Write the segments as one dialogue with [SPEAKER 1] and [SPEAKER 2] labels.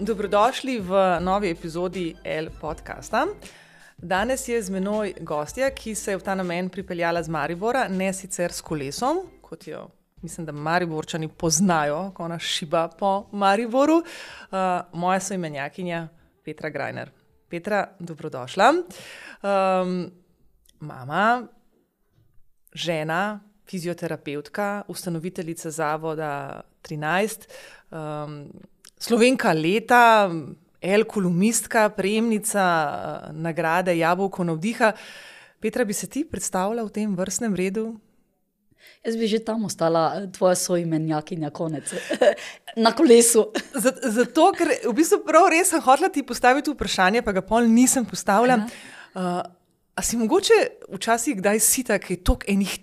[SPEAKER 1] dobrodošli v novi epizodi L podcasta. Danes je z menoj gostja, ki se je v ta namen pripeljala z Maribora, ne sicer s kolesom, kot jo mislim, da Mariborčani poznajo, ko ona šiba po Mariboru. Uh, moja soimenjakinja Petra Grajner. Petra, dobrodošla. Um, mama, žena, fizioterapeutka, ustanoviteljica Zavoda 13, um, slovenka leta, el-kolumistka, prejemnica uh, nagrade Jabolko navdiha. Petra, bi se ti predstavljala v tem vrstnem redu?
[SPEAKER 2] Jaz bi že tam ostala, tvoja soimenjakinja, konec, na kolesu.
[SPEAKER 1] Zato, ker v bistvu prav res sem hotela ti postaviti vprašanje, pa ga pol nisem postavila. Uh, a si mogoče včasih kdaj sita, ki je tok enih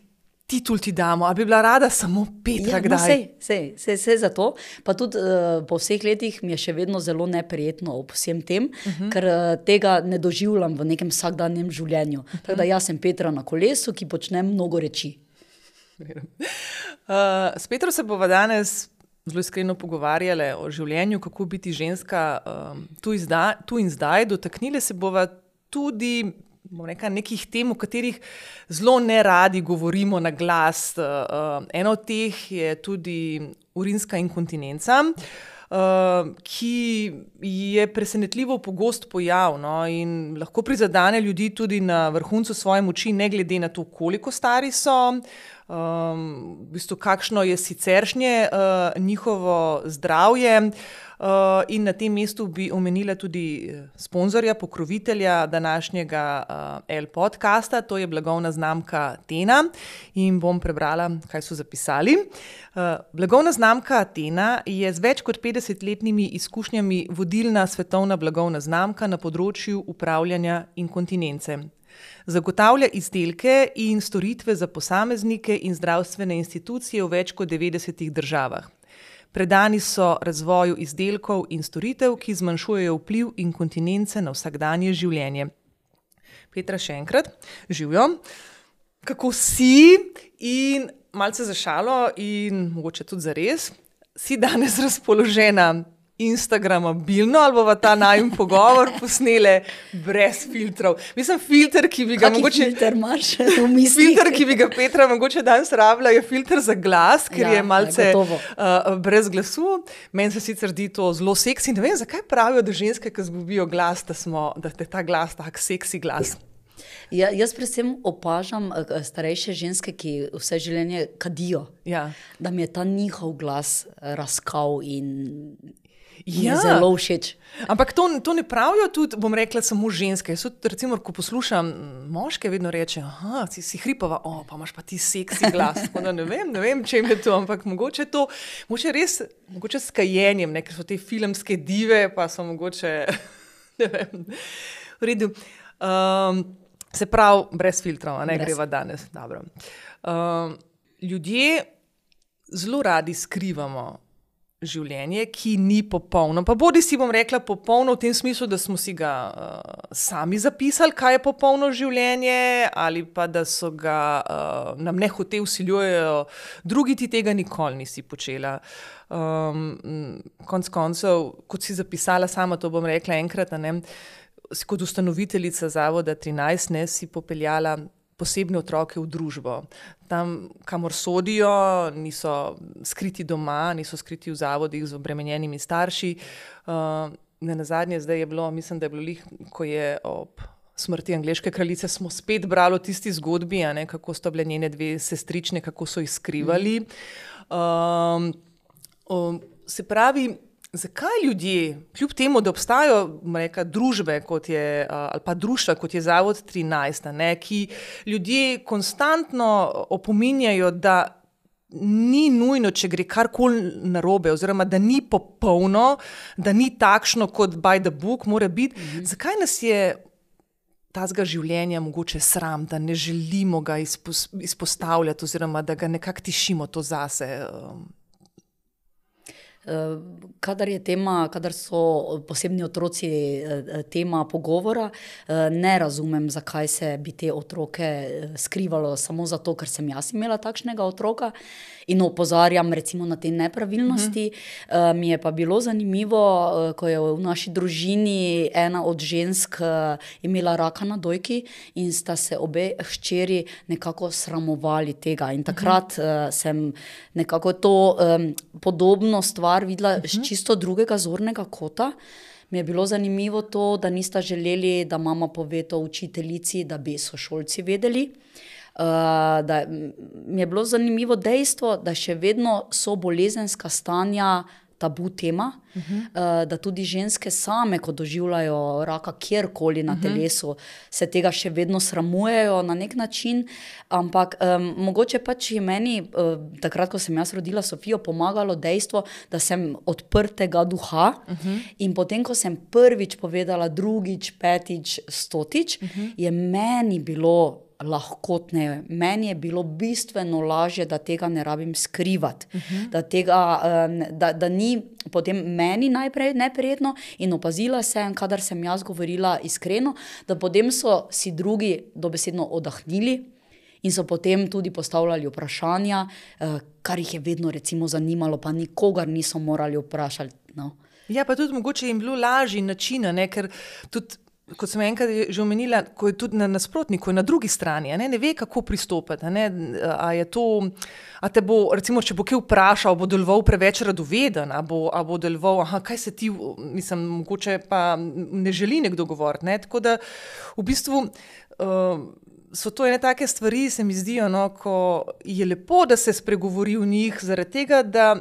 [SPEAKER 1] titul ti damo, ali bi bila rada samo Petra?
[SPEAKER 2] Ja, no, sej, sej, sej za to. Pa tudi uh, po vseh letih mi je še vedno zelo neprijetno ob vsem tem, uh mhm. -huh. ker uh, tega ne doživljam v nekem vsakdanjem življenju. Uh -huh. Tako da jaz sem Petra na kolesu, ki počne mnogo reči.
[SPEAKER 1] Uh, s Petrom se bomo danes zelo iskreno pogovarjali o življenju, kako biti ženska um, tu, izda, tu in zdaj. Dotaknili se bomo tudi reka, nekih tem, o katerih zelo ne radi govorimo na glas. Uh, eno od teh je tudi urinska inkontinenca. Uh, ki je presenetljivo pogost pojav no, in lahko prizadene ljudi tudi na vrhuncu svoje moči, ne glede na to, koliko stari so, um, v bistvu, kakšno je siceršnje uh, njihovo zdravje. Uh, in na tem mestu bi omenila tudi uh, sponzorja, pokrovitelja današnjega uh, L podcasta, to je blagovna znamka Tena. In bom prebrala, kaj so zapisali. Blagovna znamka Tena je z več kot 50-letnimi izkušnjami vodilna svetovna blagovna znamka na področju upravljanja inkontinence. Zagotavlja izdelke in storitve za posameznike in zdravstvene institucije v več kot 90 državah. Predani so razvoju izdelkov in storitev, ki zmanjšujejo vpliv inkontinence na vsakdanje življenje. Petra, še enkrat, živijo. Kako si in malce za šalo, in mogoče tudi za res, si danes razpoložena Instagramabilno ali bomo ta najmen pogovor posneli brez filtrov. Mislim, filter, ki bi ga
[SPEAKER 2] Kaki
[SPEAKER 1] mogoče.
[SPEAKER 2] Filter, marš,
[SPEAKER 1] filter, ki bi ga Petra mogoče danes rabila, je filter za glas, ker ja, je malce uh, brez glasu. Meni se sicer zdi to zelo seksi. Ne vem, zakaj pravijo, da ženske, ki zgubijo glas, da, smo, da je ta glas tak seksi glas.
[SPEAKER 2] Ja, jaz predvsem opažam uh, starejše ženske, ki vse življenje kadijo.
[SPEAKER 1] Ja.
[SPEAKER 2] Da mi je ta njihov glas razkal in
[SPEAKER 1] Ja.
[SPEAKER 2] Zelo všeč.
[SPEAKER 1] Ampak to, to ne pravijo tudi, bom rekla, samo ženske. So, recimo, ko poslušam moške, vedno rečejo, da si, si hripava, oh, pa imaš pa ti seksi glas. Ne vem, ne vem, če je to, ampak mogoče to, mogoče res, mogoče s kajenjem, ne, ker so te filmske dive, pa so mogoče, ne vem, v redu. Um, se pravi, brez filtrov, ne brez. greva danes. Um, ljudje zelo radi skrivamo življenje, ki ni popolno. Pa bodi si bom rekla popolno v tem smislu, da smo si ga uh, sami zapisali, kaj je popolno življenje, ali pa da so ga uh, nam ne hote usiljujejo, drugi ti tega nikoli nisi počela. Um, konc koncev, kot si zapisala, sama to bom rekla enkrat, ne, kot ustanoviteljica Zavoda 13, ne si popeljala posebne otroke v družbo. Tam, kamor sodijo, niso skriti doma, niso skriti v zavodih z obremenjenimi starši. Uh, na zadnje, zdaj je bilo, mislim, da je bilo lih, ko je ob smrti angliške kraljice, smo spet brali o tisti zgodbi, ne, kako so bile njene dve sestrične, kako so jih skrivali. Um, um, se pravi, Zakaj ljudje, kljub temu, da obstajajo reka, družbe je, ali pa društva, kot je Zavod 13, ne, ki ljudje konstantno opominjajo, da ni nujno, če gre karkoli narobe, oziroma da ni popolno, da ni takšno, kot by the book, mora biti. Mhm. Zakaj nas je tazga življenja mogoče sram, da ne želimo ga izpostavljati, oziroma da ga nekako tišimo to zase? Um,
[SPEAKER 2] Kadar, tema, kadar so posebni otroci eh, tema pogovora, eh, ne razumem, zakaj se bi te otroke eh, skrivalo samo zato, ker sem jaz imela takšnega otroka. In opozarjam recimo, na te nepravilnosti. Uh -huh. uh, mi je pa bilo zanimivo, uh, ko je v naši družini ena od žensk uh, imela raka na dojki in sta se obe hčeri nekako sramovali tega. In takrat uh -huh. uh, sem nekako to um, podobno stvar videla uh -huh. z čisto drugega zornega kota. Mi je bilo zanimivo to, da nista želeli, da mama pove to učiteljici, da bi sošolci vedeli. Uh, da, mi je bilo zanimivo dejstvo, da še vedno so bolezenska stanja tabu tema, uh -huh. uh, da tudi ženske same, ko doživljajo raka kjerkoli na uh -huh. telesu, se tega še vedno sramujejo na nek način. Ampak um, mogoče pač je meni, uh, takrat, ko sem jaz rodila Sofijo, pomagalo dejstvo, da sem odprtega duha. Uh -huh. In potem, ko sem prvič povedala, drugič, petič, stotič, uh -huh. je meni bilo lahkotneje. Meni je bilo bistveno lažje, da tega ne rabim skrivati, uh -huh. da, tega, da, da ni potem meni najprej neprijetno in opazila sem, kadar sem jaz govorila iskreno, da potem so si drugi dobesedno odahnili. In so potem tudi postavljali vprašanja, eh, kar jih je vedno zanimalo, pa nikogar niso morali vprašati. No.
[SPEAKER 1] Ja, pa tudi mogoče jim bilo lažje način, ker tudi kot sem enkrat že omenila, ko je tudi na nasprotniku, na drugi strani, ne, ne ve, kako pristopiti. Ne, a je to, a te bo, recimo, če bo kje vprašal, bo deloval preveč radoveden, a bo, a bo deloval, aha, kaj se ti, mislim, mogoče pa ne želi nekdo govoriti. Ne, tako da v bistvu. Uh, So to ene take stvari, se mi zdijo, no, ko je lepo, da se spregovori v njih, zaradi tega, da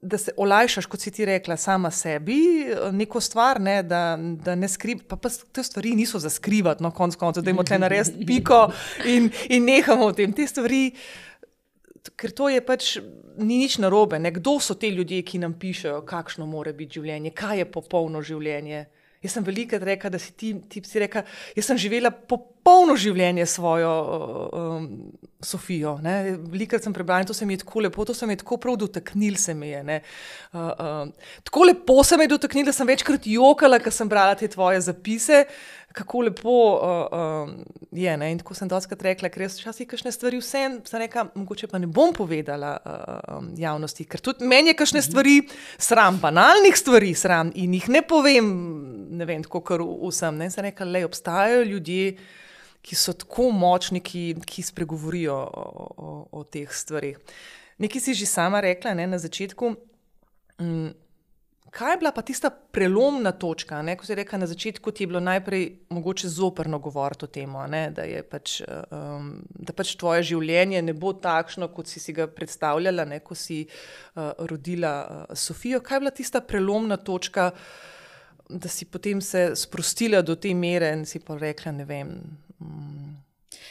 [SPEAKER 1] da se olajšaš, kot si ti rekla, sama sebi, neko stvar, ne, da, da ne skrivaš. Pa, pa te stvari niso za skrivati, no, konc koncev, da imamo tle narediti piko in, in nehamo v tem. Te stvari, ker to je pač ni nič narobe. Ne. Kdo so ti ljudje, ki nam pišejo, kakšno mora biti življenje, kaj je popolno življenje. Jaz sem veliko rekla, da si ti, ti si rekla, jaz sem živela popolno življenje svojo um, Sofijo. Veliko sem prebrala in to se mi je tako lepo, to se mi je tako prav dotaknil se mi je. Uh, uh, tako lepo se mi je dotaknil, da sem večkrat jokala, ker sem brala te tvoje zapise. Kako lepo uh, uh, je. Ne? In tako sem doskrat rekla, ker jaz včasih kakšne stvari vsem, sem rekla, mogoče pa ne bom povedala uh, javnosti, ker tudi meni je kakšne stvari sram, banalnih stvari sram in jih ne povem, ne vem, tako kar vsem. Ne? Sem rekla, le obstajajo ljudje, ki so tako močni, ki, ki spregovorijo o, o, o teh stvarih. Nekaj si že sama rekla ne, na začetku. Um, Kaj je bila pa tista prelomna točka, ne? ko si rekel na začetku, ti je bilo najprej mogoče zoprno govoriti o tem, da, pač, um, da pač tvoje življenje ne bo takšno, kot si si ga predstavljala, ne? ko si uh, rodila uh, Sofijo. Kaj je bila tista prelomna točka, da si potem se sprostila do te mere in si pa rekla, ne vem. Um,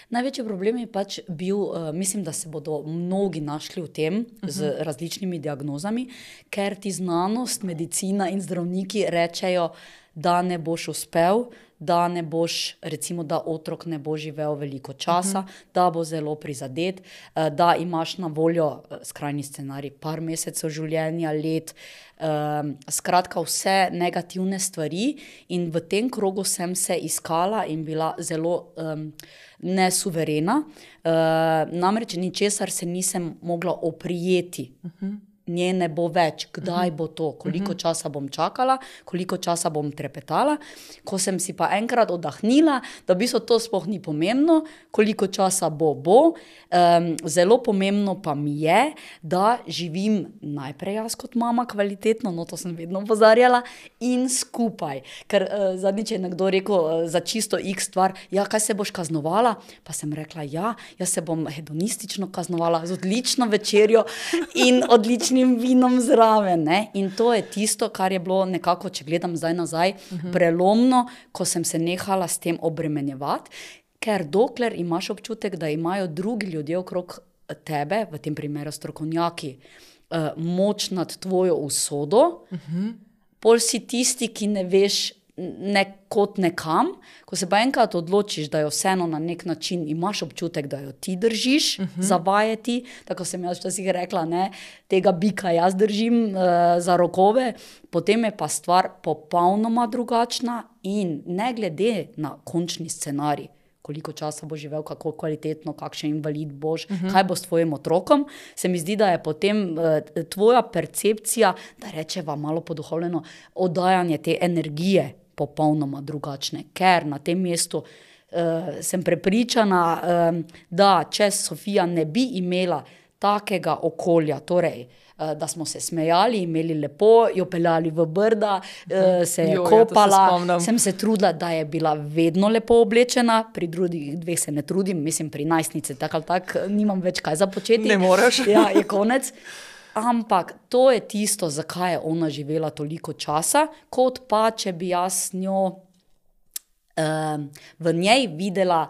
[SPEAKER 2] Največji problem je pač bil, uh, mislim, da se bodo mnogi našli v tem uh -huh. z mhm. različnimi diagnozami, ker ti znanost, medicina in zdravniki rečejo, da ne boš uspel, da ne boš, recimo, da otrok ne bo živel veliko časa, uh mhm. -huh. da bo zelo prizadet, uh, da imaš na voljo uh, skrajni scenarij, par mesecev življenja, let. Um, skratka, vse negativne stvari, in v tem krogu sem se iskala in bila zelo. Um, nesuverena, uh, namreč ničesar se nisem mogla oprijeti. Uh -huh nje ne bo več, kdaj bo to, koliko mhm. časa bom čakala, koliko časa bom trepetala. Ko sem si pa enkrat oddahnila, da bi se to sploh ni pomembno, koliko časa bo, bo. Um, zelo pomembno pa mi je, da živim najprej jaz kot mama kvalitetno, no to sem vedno opozarjala, in skupaj. Ker uh, zadnjič je nekdo rekel uh, za čisto x stvar, ja, kaj se boš kaznovala, pa sem rekla, ja, jaz se bom hedonistično kaznovala z odlično večerjo in odličnim kakšnim vinom zraven. Ne? In to je tisto, kar je bilo nekako, če gledam zdaj nazaj, uh -huh. prelomno, ko sem se nehala s tem obremenjevati. Ker dokler imaš občutek, da imajo drugi ljudje okrog tebe, v tem primeru strokovnjaki, uh, moč nad tvojo usodo, uh -huh. pol si tisti, ki ne veš, nekot nekam, ko se pa enkrat odločiš, da jo vseeno na nek način imaš občutek, da jo ti držiš, uh mhm. -huh. zavajati. Tako sem jaz včasih rekla, ne, tega bika jaz držim uh, za rokove, potem je pa stvar popolnoma drugačna in ne glede na končni scenarij. koliko časa bo živel, kako kvalitetno, kakšen invalid boš, uh -huh. kaj bo s tvojim otrokom. Se mi zdi, da je potem uh, tvoja percepcija, da rečeva malo poduhovljeno, oddajanje te energije popolnoma drugačne, ker na tem mestu. Uh, sem prepričana, um, da če Sofija ne bi imela takega okolja, torej uh, da smo se smejali, imeli lepo, jo peljali v brda, eh, se je jo, ja, kopala. Ja, se sem se trudila, da je bila vedno lepo oblečena, pri drugih dveh se ne trudim, mislim, pri najstnici tako ali tako nimam več kaj za početi.
[SPEAKER 1] Ne moreš.
[SPEAKER 2] Ja, je konec. Ampak to je tisto, zakaj je ona živela toliko časa, kot pa če bi jaz njo v njej videla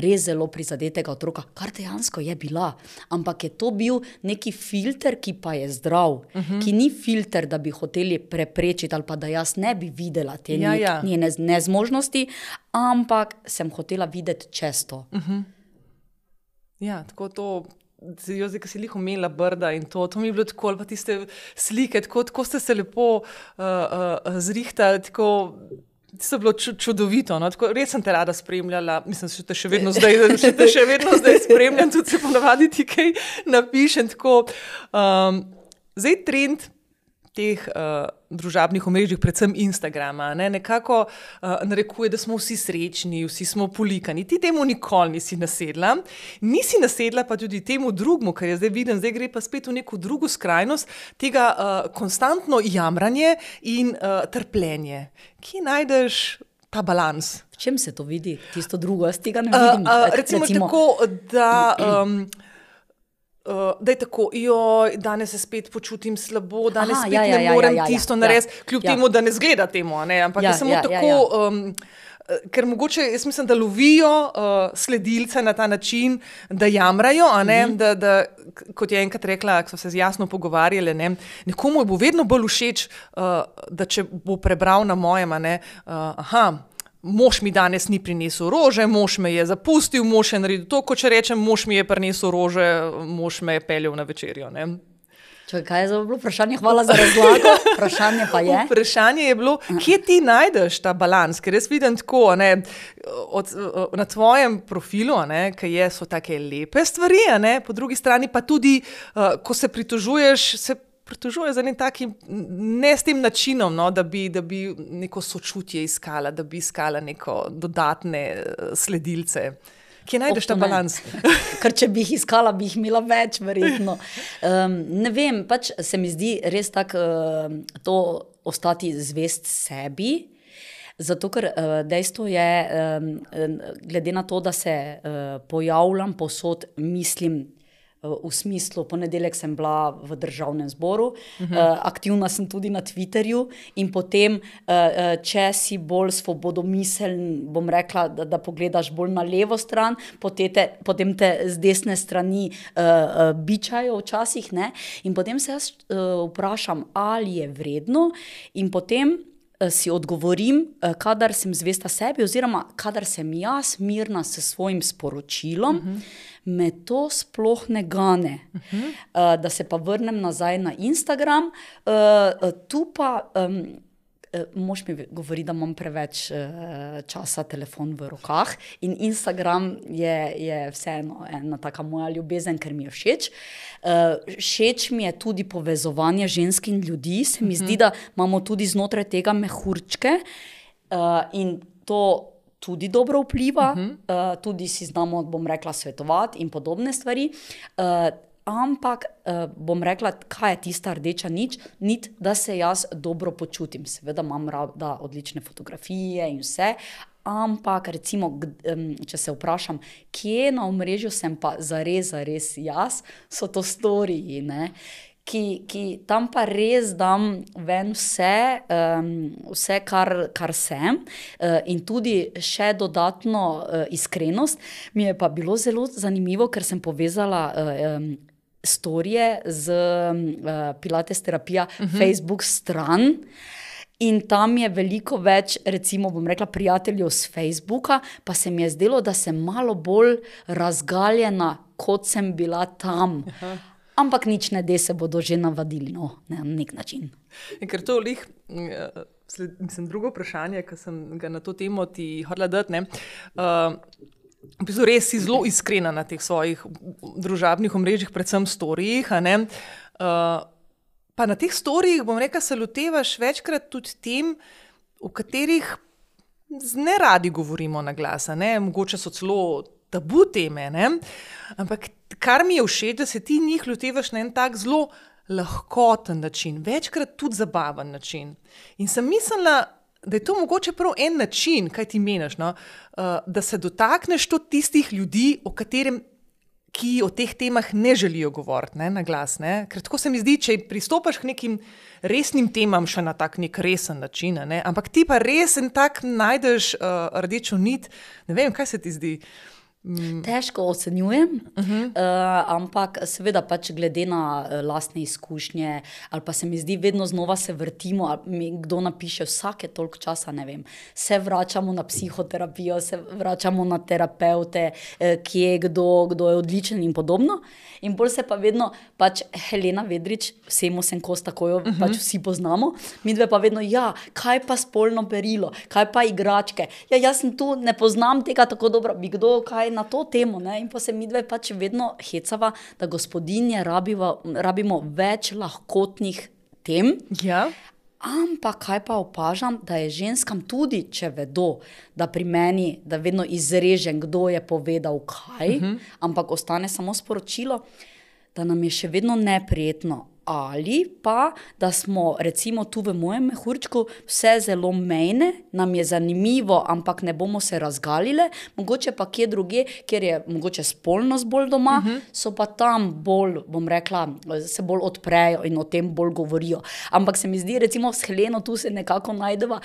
[SPEAKER 2] res zelo prizadetega otroka, kar dejansko je bila. Ampak je to bil neki filter, ki pa je zdrav, uh mhm. -huh. ki ni filter, da bi hoteli preprečiti ali pa da jaz ne bi videla te ja, ja. njene nezmožnosti, ampak sem hotela videti često. Uh
[SPEAKER 1] mhm. -huh. Ja, tako to. Zdaj, ki si jih umela, brda in to, to mi je bilo tako, pa tiste slike, tako, tako ste se lepo uh, uh, zrihtali. Tako, To je bilo čudovito. No? Tako, res sem te rada spremljala, mislim, da te še vedno zdaj, te še vedno zdaj spremljam, tudi se ponavadi ti kaj napišem. Tako, um, zdaj trend teh uh, družabnih omrežij, predvsem Instagrama, ne, nekako uh, narekuje, da smo vsi srečni, vsi smo polikani. Ti temu nikoli nisi nasedla, nisi nasedla pa tudi temu drugemu, kar je zdaj viden, zdaj gre pa spet v neko drugo skrajnost, tega uh, konstantno jamranje in uh, trpljenje. Kje najdeš ta balans?
[SPEAKER 2] V čem se to vidi, tisto drugo, jaz tega ne vidim? Uh,
[SPEAKER 1] uh, recimo, recimo tako, da. Um, Uh, da je tako, joj, danes se spet počutim slabo, danes Aha, spet ja, ja, ne ja, morem ja, ja, tisto ja, narediti, kljub ja. temu, da ne zgleda temu. Ne? Ampak ja, je samo ja, tako, ja, ja. Um, ker mogoče jaz mislim, da lovijo uh, sledilce na ta način, da jamrajo. Mhm. Da, da, kot je enkrat rekla, so se jasno pogovarjali, ne? nekomu bo vedno bolj všeč, uh, da če bo prebral na mojem. Uh, Mož mi danes ni prinesel rože, mož me je zapustil, mož je naredil to, kot če rečem, mož mi je prinesel rože, mož me je peljal na večerjo.
[SPEAKER 2] Čakaj, kaj je za bilo vprašanje? Hvala za razlago. Vprašanje pa je.
[SPEAKER 1] Vprašanje je bilo, kje ti najdeš ta balans, ker jaz vidim tako ne, od, na tvojem profilu, ki so tako lepe stvari, ne, po drugi strani pa tudi, uh, ko se pritožuješ, se pritožuje za nekim ne s tem načinom, no, da, bi, da bi neko sočutje iskala, da bi iskala neko dodatne uh, sledilce. Kje najdeš ta balans?
[SPEAKER 2] Ker če bi jih iskala, bi jih imela več, verjetno. Um, ne vem, pač se mi zdi res tako uh, to ostati zvest sebi. Zato, ker uh, dejstvo je, um, glede na to, da se uh, pojavljam posod, mislim, v smislu, ponedeljek sem bila v državnem zboru, uh -huh. uh, aktivna sem tudi na Twitterju in potem, uh, če si bolj svobodomiseln, bom rekla, da, da pogledaš bolj na levo stran, potem te, potem te z desne strani uh, bičajo včasih. Ne? In potem se jaz uh, vprašam, ali je vredno, in potem. Si odgovorim, kadar sem zvesta sebi, oziroma kadar sem jaz mirna s svojim sporočilom, uh -huh me to sploh ne gane. Uh -huh. uh, da se pa vrnem nazaj na Instagram, tu pa. Um, Mož mi govori, da imam preveč uh, časa telefon v rokah in Instagram je, je vseeno ena taka moja ljubezen, ker mi je všeč. Uh, všeč mi je tudi povezovanje žensk in ljudi, se mi uh -huh. zdi, da imamo tudi znotraj tega mehurčke uh, in to tudi dobro vpliva, uh -huh. uh, tudi si znamo, bom rekla, svetovati in podobne stvari. Uh, ampak uh, bom rekla, kaj je tista rdeča nič, nit, da se jaz dobro počutim. Seveda imam rada odlične fotografije in vse. Ampak, recimo, če se vprašam, kje na omrežju sem pa zares, zares jaz, so to storiji ki, ki tam pa res dam ven vse, um, vse kar, kar sem, uh, in tudi še dodatno uh, iskrenost. Mi je pa bilo zelo zanimivo, ker sem povezala. Uh, um, Storije z uh, Pilates terapija, uh mhm. -huh. Facebook stran. In tam je veliko več, recimo, bom rekla, prijateljev z Facebooka, pa se mi je zdelo, da sem malo bolj razgaljena, kot sem bila tam. Aha ampak nič ne, da se bodo že navadili no, na nek način.
[SPEAKER 1] In ker to lih. Sled, mislim, drugo vprašanje, ki sem ga na to temo ti hodila dati. Uh, v bistvu res si zelo iskrena na teh svojih družabnih omrežjih, predvsem storijih. Uh, pa na teh storijih, bom rekel, se lotevaš večkrat tudi tem, o katerih ne radi govorimo na glas, mogoče so celo tabu teme. Ne? Ampak kar mi je všeč, da se ti njih lotevaš na en tak zelo lahkoten način, večkrat tudi zabaven način. In sem mislila, da je to mogoče prav en način, kaj ti meniš, no? uh, da se dotakneš tudi tistih ljudi, o katerem. Ki o teh temah ne želijo govoriti ne, na glas. Ne. Ker tako se mi zdi, če pristopiš k nekim resnim temam, še na tak nek resen način, ne. ampak ti pa resen tak najdeš uh, rdečo nit. Ne vem, kaj se ti zdi. Uh,
[SPEAKER 2] Mm. Težko ocenjujem, uh -huh. uh, ampak seveda, pač glede na uh, lastne izkušnje, ali pa se mi zdi, vedno znova se vrtimo. Mi, kdo napiše, vsake toliko časa, ne vem, se vračamo na psihoterapijo, se vračamo na terapeute, uh, kje je kdo, kdo je odličen in podobno. In bolj se pa vedno, pač Helena Vedrič, vsemu sem kos, tako jo uh -huh. pač vsi poznamo, mi dve pa vedno, ja, kaj pa spolno perilo, kaj pa igračke. Ja, jaz sem tu, ne poznam tega tako dobro, bi kdo kaj na to temo. Ne? In pa se mi dve pač vedno hecava, da gospodinje rabiva, rabimo več lahkotnih tem.
[SPEAKER 1] Ja.
[SPEAKER 2] Ampak kaj pa opažam, da je ženskam tudi, če vedo, da pri meni, da vedno izrežem, kdo je povedal kaj, uh mhm. -huh. ampak ostane samo sporočilo, da nam je še vedno neprijetno ali pa da smo, recimo, tu v mojem mehurčku, vse zelo mejne, nam je zanimivo, ampak ne bomo se razgalile, mogoče pa kje druge, kjer je mogoče spolnost bolj doma, uh mhm. -huh. so pa tam bolj, bom rekla, se bolj odprejo in o tem bolj govorijo. Ampak se mi zdi, recimo, s Heleno tu se nekako najdeva,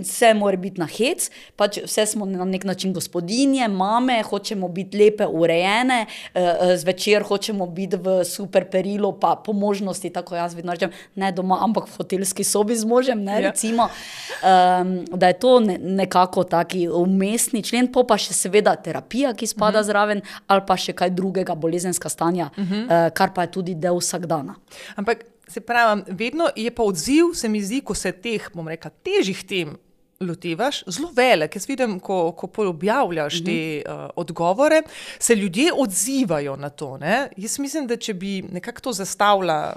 [SPEAKER 2] vse mora biti na hec, pač vse smo na nek način gospodinje, mame, hočemo biti lepe, urejene, uh, zvečer hočemo biti v super perilu, pa po možnosti možnosti, tako jaz vedno rečem, ne doma, ampak v hotelski sobi z možem. Ne, ja. recimo, um, da je to ne, nekako taki umestni člen, pa še seveda terapija, ki spada uh mhm. -huh. zraven, ali pa še kaj drugega, bolezenska stanja, uh -huh. uh, kar pa je tudi del vsakdana.
[SPEAKER 1] Ampak se pravi, vedno je pa odziv, se mi zdi, ko se teh, bom rekel, težjih tem. Lotevaš zelo velik. Jaz vidim, ko, ko objavljaš te uh, odgovore, se ljudje odzivajo na to. Ne? Jaz mislim, da če bi nekako to zastavila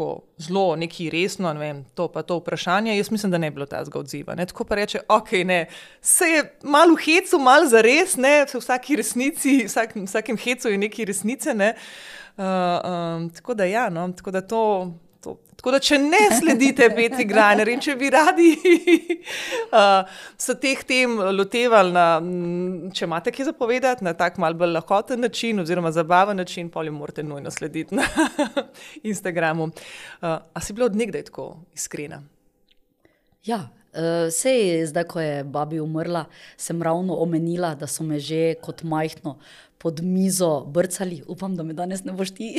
[SPEAKER 1] tako zelo neki resno, ne vem, to pa to vprašanje, jaz mislim, da ne bi bilo tega odziva. Ne? Tako pa reče, ok, ne, se je malo v hecu, malo za res, ne, v vsaki resnici, vsak, vsakem hecu je neki resnice. Ne? Uh, um, tako da ja, no, tako da to. Tako da, če ne sledite Petri Grajner in če bi radi uh, se teh tem lotevali, na, če imate kaj zapovedati na tak mal bolj lahkoten način, oziroma zabaven način, jim morate nujno slediti na Instagramu. Uh, a si bila od nekdaj tako iskrena?
[SPEAKER 2] Ja. Uh, sej, zdaj, ko je babi umrla, sem ravno omenila, da so me že kot majhno pod mizo brcali, upam, da me danes ne boš ti.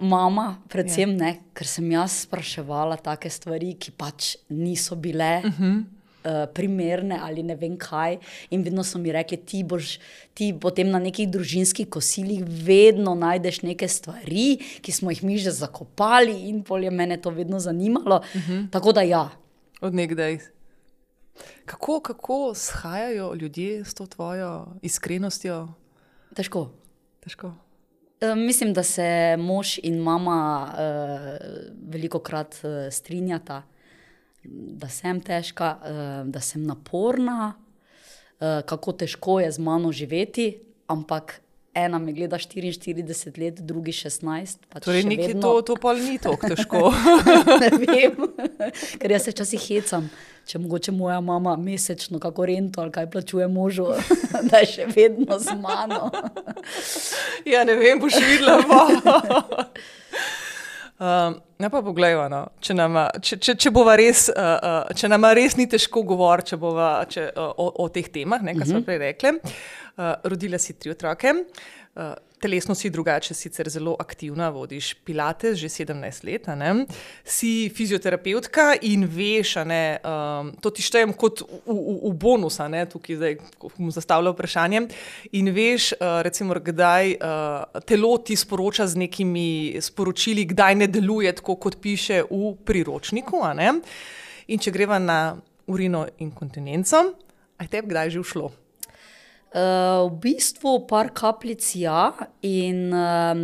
[SPEAKER 2] Mama, predvsem ja. ne, ker sem jaz spraševala take stvari, ki pač niso bile. Uh -huh. Uh, primerne ali ne vem kaj. In vedno so mi rekli, ti boš ti potem na nekih družinskih kosilih vedno najdeš neke stvari, ki smo jih mi že zakopali, in polje mene to vedno zanimalo. Uh mhm. -huh. Tako da ja.
[SPEAKER 1] Od nekdaj. Kako, kako shajajo ljudje s to tvojo iskrenostjo?
[SPEAKER 2] Težko.
[SPEAKER 1] Težko.
[SPEAKER 2] E, mislim, da se mož in mama e, veliko krat e, strinjata, da sem težka, e, da sem naporna, e, kako težko je z mano živeti, ampak ena me gleda 44 let, drugi 16.
[SPEAKER 1] Pač torej, nekaj vedno... to, to pa ni tako težko.
[SPEAKER 2] ne vem, ker jaz se včasih hecam. Če mogoče moja mama mesečno, kako rento ali kaj plačuje možu, da je še vedno z mano.
[SPEAKER 1] ja, ne vem, boš videla. Um, ja, pa poglejmo, no. če, če, če, če, res, uh, uh, če nama res ni težko govoriti če, uh, o, o teh temah, kar uh -huh. smo prej rekli. Uh, rodila si tri otroke. Uh, telesno si drugače, sicer zelo aktivna, vodiš pilates že 17 let, si fizioterapeutka in veš, ne, um, to ti štejem kot v, v, v bonus, ne, tukaj zdaj bom zastavljal vprašanje. In veš, uh, recimo, kdaj uh, telo ti sporoča z nekimi sporočili, kdaj ne deluje tako, kot piše v priročniku. In če greva na urino in kontinenco, aj te kdaj že ušlo?
[SPEAKER 2] Uh, v bistvu par kapljic ja, in um,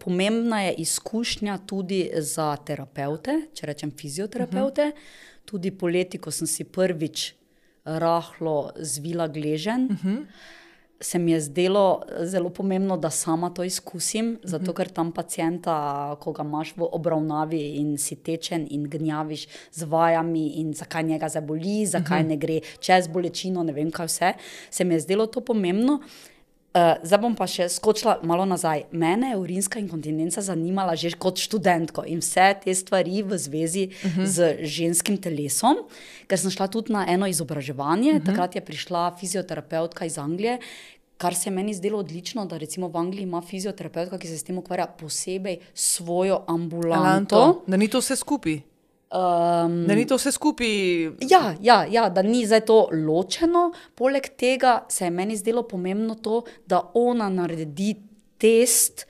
[SPEAKER 2] pomembna je izkušnja tudi za terapeute, če rečem fizioterapeute. Uh -huh. Tudi poleti, ko sem si prvič rahlo zvila gležen. Uh -huh se mi je zdelo zelo pomembno, da sama to izkusim, zato ker tam pacijenta, ko ga imaš v obravnavi in si tečen in gnjaviš z vajami, in zakaj njega zaboli, zakaj ne gre čez bolečino, ne vem kaj vse, se mi je zdelo to pomembno. Uh, zdaj bom pa še skočila malo nazaj. Mene je urinska inkontinenca zanimala že kot študentko in vse te stvari v zvezi uh -huh. z ženskim telesom, ker sem šla tudi na eno izobraževanje. Uh -huh. Takrat je prišla fizioterapeutka iz Anglije, kar se meni zdelo odlično, da recimo v Angliji ima fizioterapeutka, ki se s tem ukvarja posebej svojo ambulanto. Alanto,
[SPEAKER 1] da ni to vse skupaj. Um, da ni to vse skupaj.
[SPEAKER 2] Ja, ja, ja, da ni zdaj to ločeno. Poleg tega se je meni zdelo pomembno to, da ona naredi test.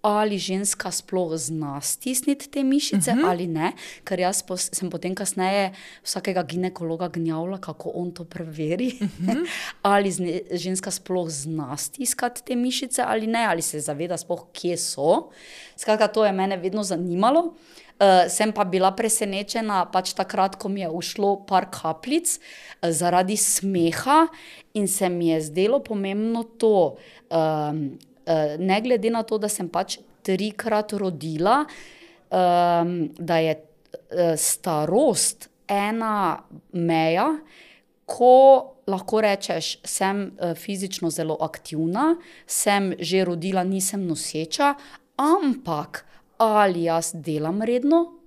[SPEAKER 2] Ali ženska sploh zna stisniti te mišice, uh mhm. -huh. ali ne, ker jaz po, sem potem kasneje vsakega ginekologa gnjavila, kako on to preveri. Uh mhm. -huh. ali zne, ženska sploh zna stiskati te mišice, ali ne, ali se zaveda, sploh, kje so. Skratka, to je mene vedno zanimalo. Uh, Uh, sem pa bila presenečena, pač takrat, ko mi je ušlo par kapljic uh, zaradi smeha, in se mi je zdelo pomembno to, um, uh, ne glede na to, da sem pač trikrat rodila, um, da je uh, starost ena meja, ko lahko rečeš, sem uh, fizično zelo aktivna, sem že rodila, nisem noseča, ampak ali jaz delam redno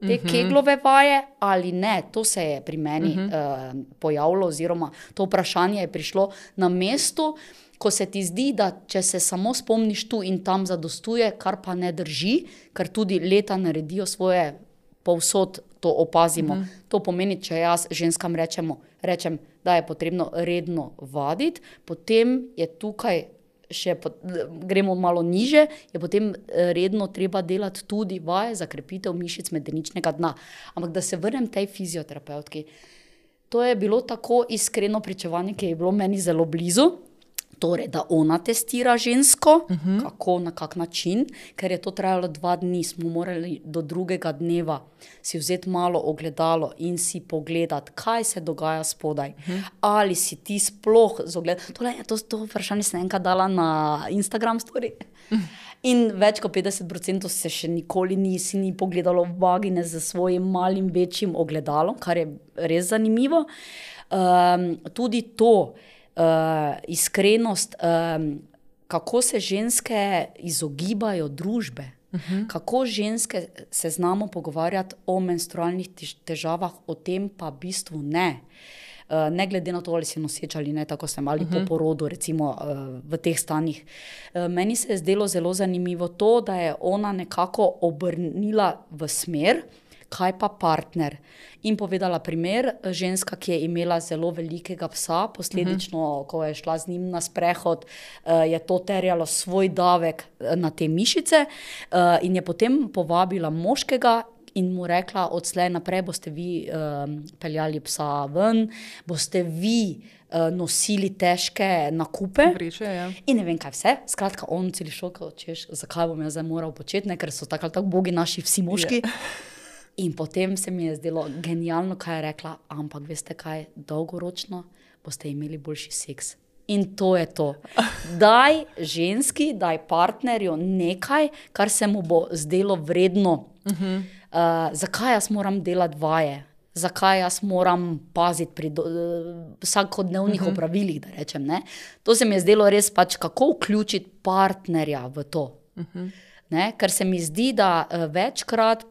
[SPEAKER 2] te uh mhm. -huh. keglove vaje ali ne. To se je pri meni uh -huh. uh, pojavilo, oziroma to vprašanje je prišlo na mestu. Ko se ti zdi, da če se samo spomniš tu in tam zadostuje, kar pa ne drži, ker tudi leta naredijo svoje, povsod to opazimo. Mm. To pomeni, če jaz ženskam rečemo, rečem, da je potrebno redno vaditi, potem je tukaj še po, gremo malo niže, je potem eh, redno treba delati tudi vaje za krepitev mišic medeničnega dna. Ampak da se vrnem tej fizioterapeutki. To je bilo tako iskreno pričevanje, ki je bilo meni zelo blizu. Torej, da ona testira žensko, uh mhm. -huh. kako na kak način, ker je to trajalo dva dni, smo morali do drugega dneva si vzeti malo ogledalo in si pogledati, kaj se dogaja spodaj. Uh mhm. -huh. Ali si ti sploh zogledal. To, to vprašanje sem enkrat dala na Instagram story. Uh mhm. -huh. In več kot 50% se še nikoli nisi ni pogledalo v vagine z svojim malim, večjim ogledalom, kar je res zanimivo. Um, tudi to uh, iskrenost, um, kako se ženske izogibajo družbe. Uh mhm. -huh. Kako ženske se znamo pogovarjati o menstrualnih težavah, o tem pa v bistvu ne. Uh, ne glede na to, ali si noseč ali ne, tako sem ali uh -huh. po mhm. porodu, recimo uh, v teh stanjih. Uh, meni se je zdelo zelo zanimivo to, da je ona nekako obrnila v smer, uh, kaj pa partner. In povedala primer, ženska, ki je imela zelo velikega psa, posledično, uh mhm. -huh. ko je šla z njim na sprehod, eh, je to terjalo svoj davek eh, na te mišice, eh, in je potem povabila moškega. In mu rekla, odslej naprej boste vi um, peljali psa ven, boste vi uh, nosili težke nakupe.
[SPEAKER 1] Vreče, ja.
[SPEAKER 2] In ne vem, kaj vse. Skratka, on celi šok, češ, zakaj bom jaz zdaj moral početi, ne? ker so tako ali tako bogi naši vsi moški. Yeah. In potem se mi je zdelo genialno, kaj je rekla, ampak veste kaj, dolgoročno boste imeli boljši seks. In to je to. Daj ženski, daj partnerju nekaj, kar se mu bo zdelo vredno. Uh -huh. uh, zakaj jaz moram delati vaje? Zakaj jaz moram paziti pri uh, vsakodnevnih uh -huh. opravilih? Rečem, to se mi je zdelo res, pač, kako vključiti partnerja v to. Uh -huh. Ne, ker se mi zdi, da uh, večkrat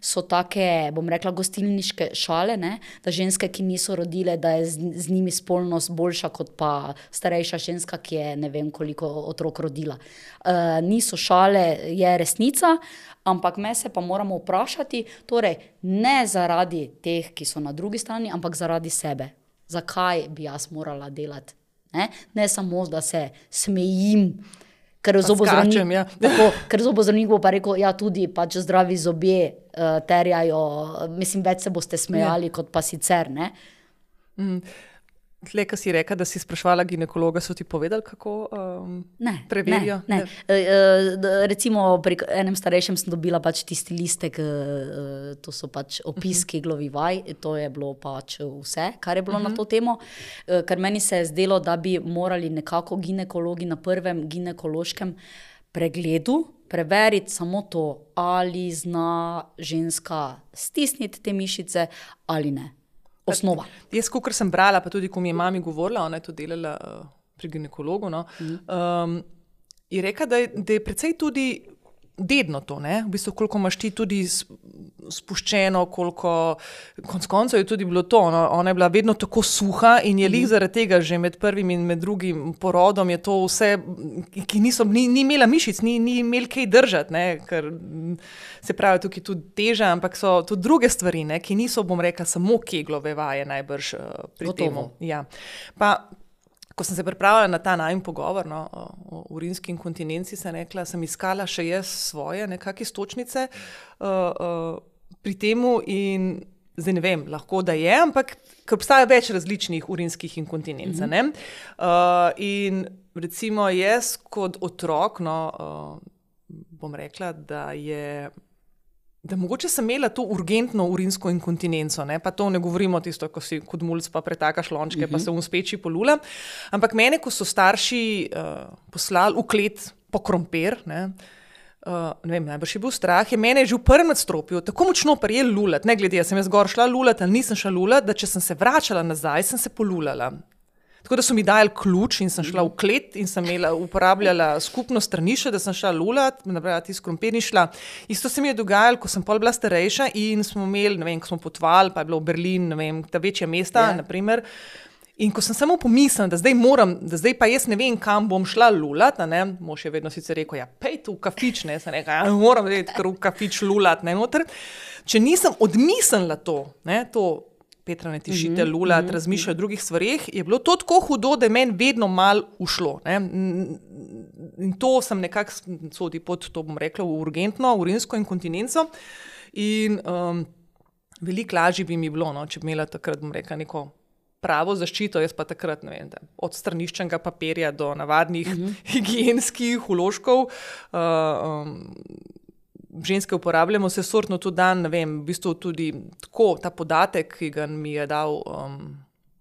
[SPEAKER 2] so take, bom rekla, gostilniške šale, ne, da ženske, ki niso rodile, da je z, z njimi spolnost boljša kot pa starejša ženska, ki je ne vem koliko otrok rodila. Uh, niso šale, je resnica, ampak me se pa moramo vprašati, torej ne zaradi teh, ki so na drugi strani, ampak zaradi sebe. Zakaj bi jaz morala delati? Ne, ne samo, da se smejim ker zobozdravnik ja. bo pa rekel, da ja, tudi pač zdravi zobje uh, terjajo, mislim, več se boste smejali, ja. kot pa sicer.
[SPEAKER 1] Mm. Tle, ki si rekel, da si sprašvala ginekologa, so ti povedali, kako um,
[SPEAKER 2] Ne,
[SPEAKER 1] preverijo?
[SPEAKER 2] Ne, ne. E, e, d- recimo, pri enem starejšem sem dobila pač tisti listek, e, to so pač opiski glovi vaj, to je bilo pač vse, kar je bilo uh -huh. na to temo. E, Ker meni se je zdelo, da bi morali nekako ginekologi na prvem ginekološkem pregledu preveriti samo to, ali zna ženska stisniti te mišice ali ne. Osnova.
[SPEAKER 1] Jaz, kot sem brala, pa tudi ko mi je mami govorila, ona je to delala uh, pri ginekologu, no, um, je rekla, da je, da je precej tudi dedno to, ne? v bistvu, koliko imaš ti tudi spuščeno, koliko konc koncev je tudi bilo to. No? Ona je bila vedno tako suha in je lih zaradi tega že med prvim in med drugim porodom je to vse, ki niso, ni, ni imela mišic, ni, ni imel kaj držati, ne? ker mm, se pravi tukaj tudi teža, ampak so tudi druge stvari, ne? ki niso, bom rekla, samo keglove vaje najbrž uh, pri
[SPEAKER 2] Gotovo.
[SPEAKER 1] tem. Ja. Pa, Ko sem se pripravljala na ta najmen pogovor no, o, o urinski inkontinenci, sem rekla, sem iskala še jaz svoje nekakšne stočnice uh, uh, pri temu in zdaj ne vem, lahko da je, ampak ker obstaja več različnih urinskih inkontinenc. Mm -hmm. uh, in recimo jaz kot otrok, no, uh, bom rekla, da je. Da mogoče sem imela to urgentno urinsko inkontinenco, ne? pa to ne govorimo tisto, ko si kot mulj pa pretakaš lončke, uh -huh. pa se v speči polula. Ampak mene, ko so starši uh, poslali v klet po krompir, ne, uh, ne vem, najbrž je bil strah, je mene že v prvem nadstropju tako močno prijel lulat, ne glede, a sem jaz gor šla lulat ali nisem šla lulat, da če sem se vračala nazaj, sem se polulala. Tako da so mi dali ključ in sem šla v klet in sem imela, uporabljala skupno stranišče, da sem šla lulat, nabrati iz krompir in šla. Isto se mi je dogajalo, ko sem pol bila starejša in smo imeli, ne vem, ko smo potovali, pa je bilo v Berlin, ne vem, ta večja mesta,
[SPEAKER 2] Ja.
[SPEAKER 1] yeah. naprimer. In ko sem samo pomislila, da zdaj moram, da zdaj pa jaz ne vem, kam bom šla lulat, ne, mož je vedno sicer rekel, ja, pej tu v kafič, ne, sem rekla, ja, moram vedeti, ker v kafič lulat, ne, noter. Če nisem odmislila to, ne, to Petra ne tišite, lulat, razmišlja o drugih stvarih, je bilo to tako hudo, da je meni vedno mal ušlo. Ne. In to sem nekako sodi pod, to bom rekla, v urgentno, urinsko inkontinenco. In um, veliko lažje bi mi bilo, no, če bi imela takrat, bom rekla, neko pravo zaščito, jaz pa takrat, ne vem, da, od straniščnega papirja do navadnih uh -huh. higienskih uložkov. Uh, um, ženske uporabljamo vse sortno tudi dan, ne vem, v bistvu tudi tako ta podatek, ki ga mi je dal. Um,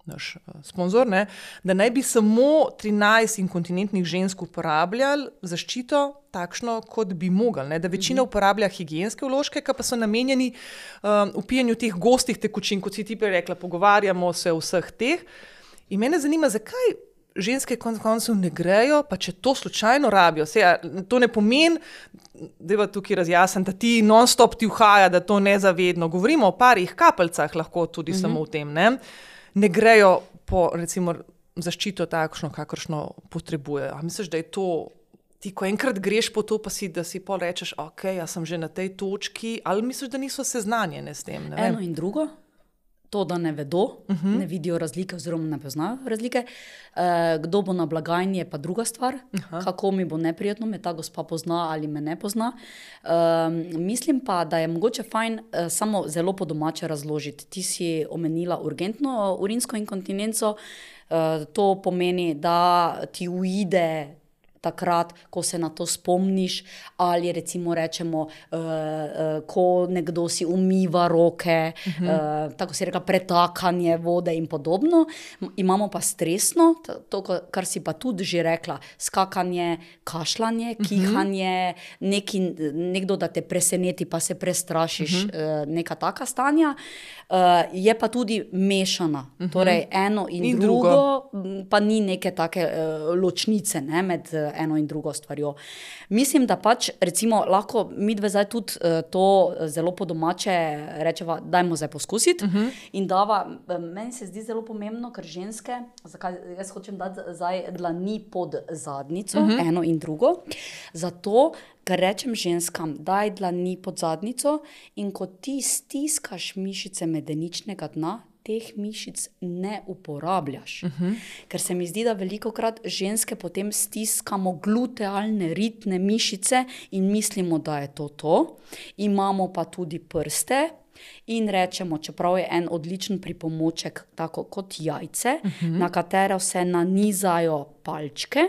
[SPEAKER 1] Naš uh, sponzor, ne, da naj bi samo 13 inkontinentnih žensk uporabljali zaščito, takšno, kot bi mogli. Ne, da večina uporablja higienske vložke, ki pa so namenjeni um, upijanju teh gostih tekočin, kot si ti prej rekla, pogovarjamo se o vseh teh. In mene zanima, zakaj ženske konec koncev ne grejo, pa če to slučajno rabijo. Se, a, to ne pomeni, da je tukaj razjasnjen, da ti non-stop ti vhaja, da to nezavedno. Govorimo o parih kapljicah, lahko tudi mm -hmm. samo v tem. Ne? ne grejo po recimo, zaščito takšno, kakršno potrebujejo. A misliš, da je to. Ti, ko enkrat greš po to, pa si, da si pol rečeš, ok, jaz sem že na tej točki, ali misliš, da niso seznanjene s tem?
[SPEAKER 2] Eno in drugo, to, da ne vedo, uh -huh. ne vidijo razlike, oziroma ne poznajo razlike. E, kdo bo na blagajni, je pa druga stvar. Aha. Kako mi bo neprijetno, me ta gospa pozna ali me ne pozna. E, mislim pa, da je mogoče fajn e, samo zelo po domače razložiti. Ti si omenila urgentno urinsko inkontinenco. E, to pomeni, da ti uide takrat, ko se na to spomniš, ali recimo rečemo, uh, uh, ko nekdo si umiva roke, uh -huh. uh, tako se reka, pretakanje vode in podobno. Imamo pa stresno, to, kar si pa tudi že rekla, skakanje, kašljanje, kihanje, neki, nekdo da te preseneti, pa se prestrašiš, uh -huh. uh, neka taka stanja. Uh, je pa tudi mešana, uh -huh. torej eno in,
[SPEAKER 1] In drugo.
[SPEAKER 2] drugo, pa ni neke take uh, ločnice ne, med uh, eno in drugo stvarjo. Mislim, da pač recimo, lahko mi dve zdaj tudi uh, to zelo po domače rečemo, dajmo zdaj poskusiti. Uh -huh. In dava, eh, meni se zdi zelo pomembno, ker ženske, zakaj jaz hočem dati zdaj dlani pod zadnico, uh -huh. eno in drugo. Zato, ker rečem ženskam, daj dlani pod zadnico in ko ti stiskaš mišice medeničnega dna, teh mišic ne uporabljaš. Uh -huh. Ker se mi zdi, da veliko krat ženske potem stiskamo glutealne ritne mišice in mislimo, da je to to. Imamo pa tudi prste. In rečemo, čeprav je en odličen pripomoček, tako kot jajce, uh -huh. na katero se nanizajo palčke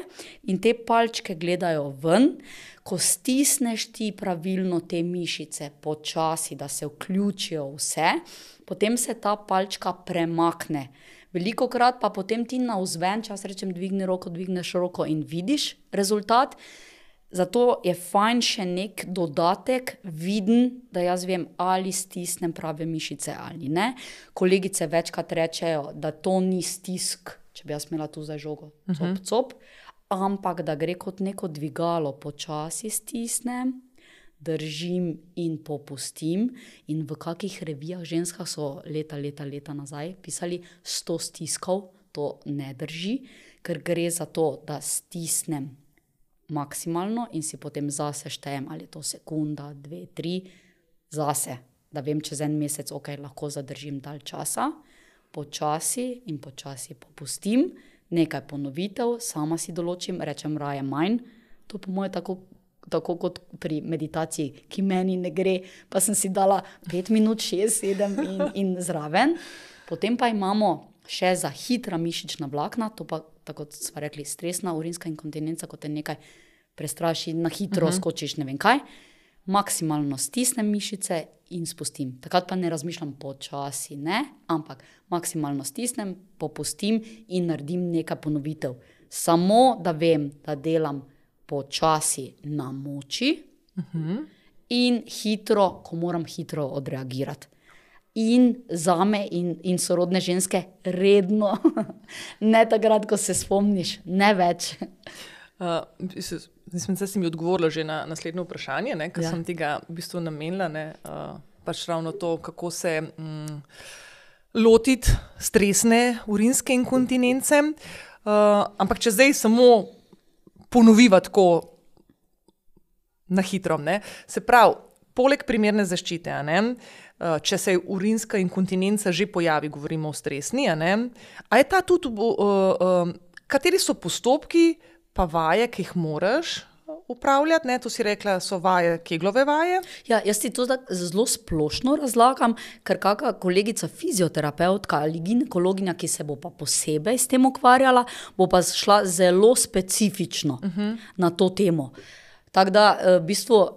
[SPEAKER 2] in te palčke gledajo ven. Ko stisneš ti pravilno te mišice, počasi, da se vključijo vse, potem se ta palčka premakne. Veliko krat pa potem ti na vzven, če rečem, dvigni roko, dvigneš roko in vidiš rezultat. Zato je fajn še nek dodatek, viden, da jaz vem, ali stisnem prave mišice ali ne. Kolegice večkrat rečejo, da to ni stisk, če bi jaz imela tu za žogo, cop, uh -huh. cop, ampak da gre kot neko dvigalo, počasi stisnem, držim in popustim. In v kakih revijah ženskah so leta, leta, leta nazaj pisali 100 stiskov, to ne drži, ker gre za to, da stisnem maksimalno in si potem zase štejem, ali je to sekunda, dve, tri, zase, da vem, čez en mesec, ok, lahko zadržim dalj časa, počasi in počasi popustim, nekaj ponovitev, sama si določim, rečem raje manj. To po mojem tako. Tako kot pri meditaciji, ki meni ne gre, pa sem si dala 5 minut, 6, 7 in, in zraven. Potem pa imamo še za hitra mišična vlakna, to pa tako kot smo rekli, stresna urinska inkontinenca, kot te nekaj prestraši, na hitro uh mhm. -huh. skočiš, ne vem kaj. Maksimalno stisnem mišice in spustim. Takrat pa ne razmišljam počasi, ne? ampak maksimalno stisnem, popustim in naredim nekaj ponovitev. Samo da vem, da delam počasi na moči uh. -huh. in hitro, ko moram hitro odreagirati in za me in, in sorodne ženske redno, ne takrat, ko se spomniš, ne več.
[SPEAKER 1] Uh, Mislim, da si mi odgovorila že na naslednje vprašanje, ki ja. sem ti ga v bistvu namenila. Ne, uh, pač ravno to, kako se um, lotiti stresne urinske inkontinence. Uh, ampak če zdaj samo ponoviva tako na hitro, ne, se pravi, poleg primerne zaščite, ne, uh, če se urinska inkontinenca že pojavi, govorimo o stresni. A je ta tudi, uh, uh, kateri so postopki, pa vaje, ki jih moraš upravljati? Ne? To si rekla, so vaje, keglove vaje.
[SPEAKER 2] Ja, jaz ti to zelo splošno razlagam, ker kakšna kolegica, fizioterapeutka ali ginekologinja, ki se bo pa posebej s tem ukvarjala, bo pa šla zelo specifično uh -huh. na to temo. Tako da, v bistvu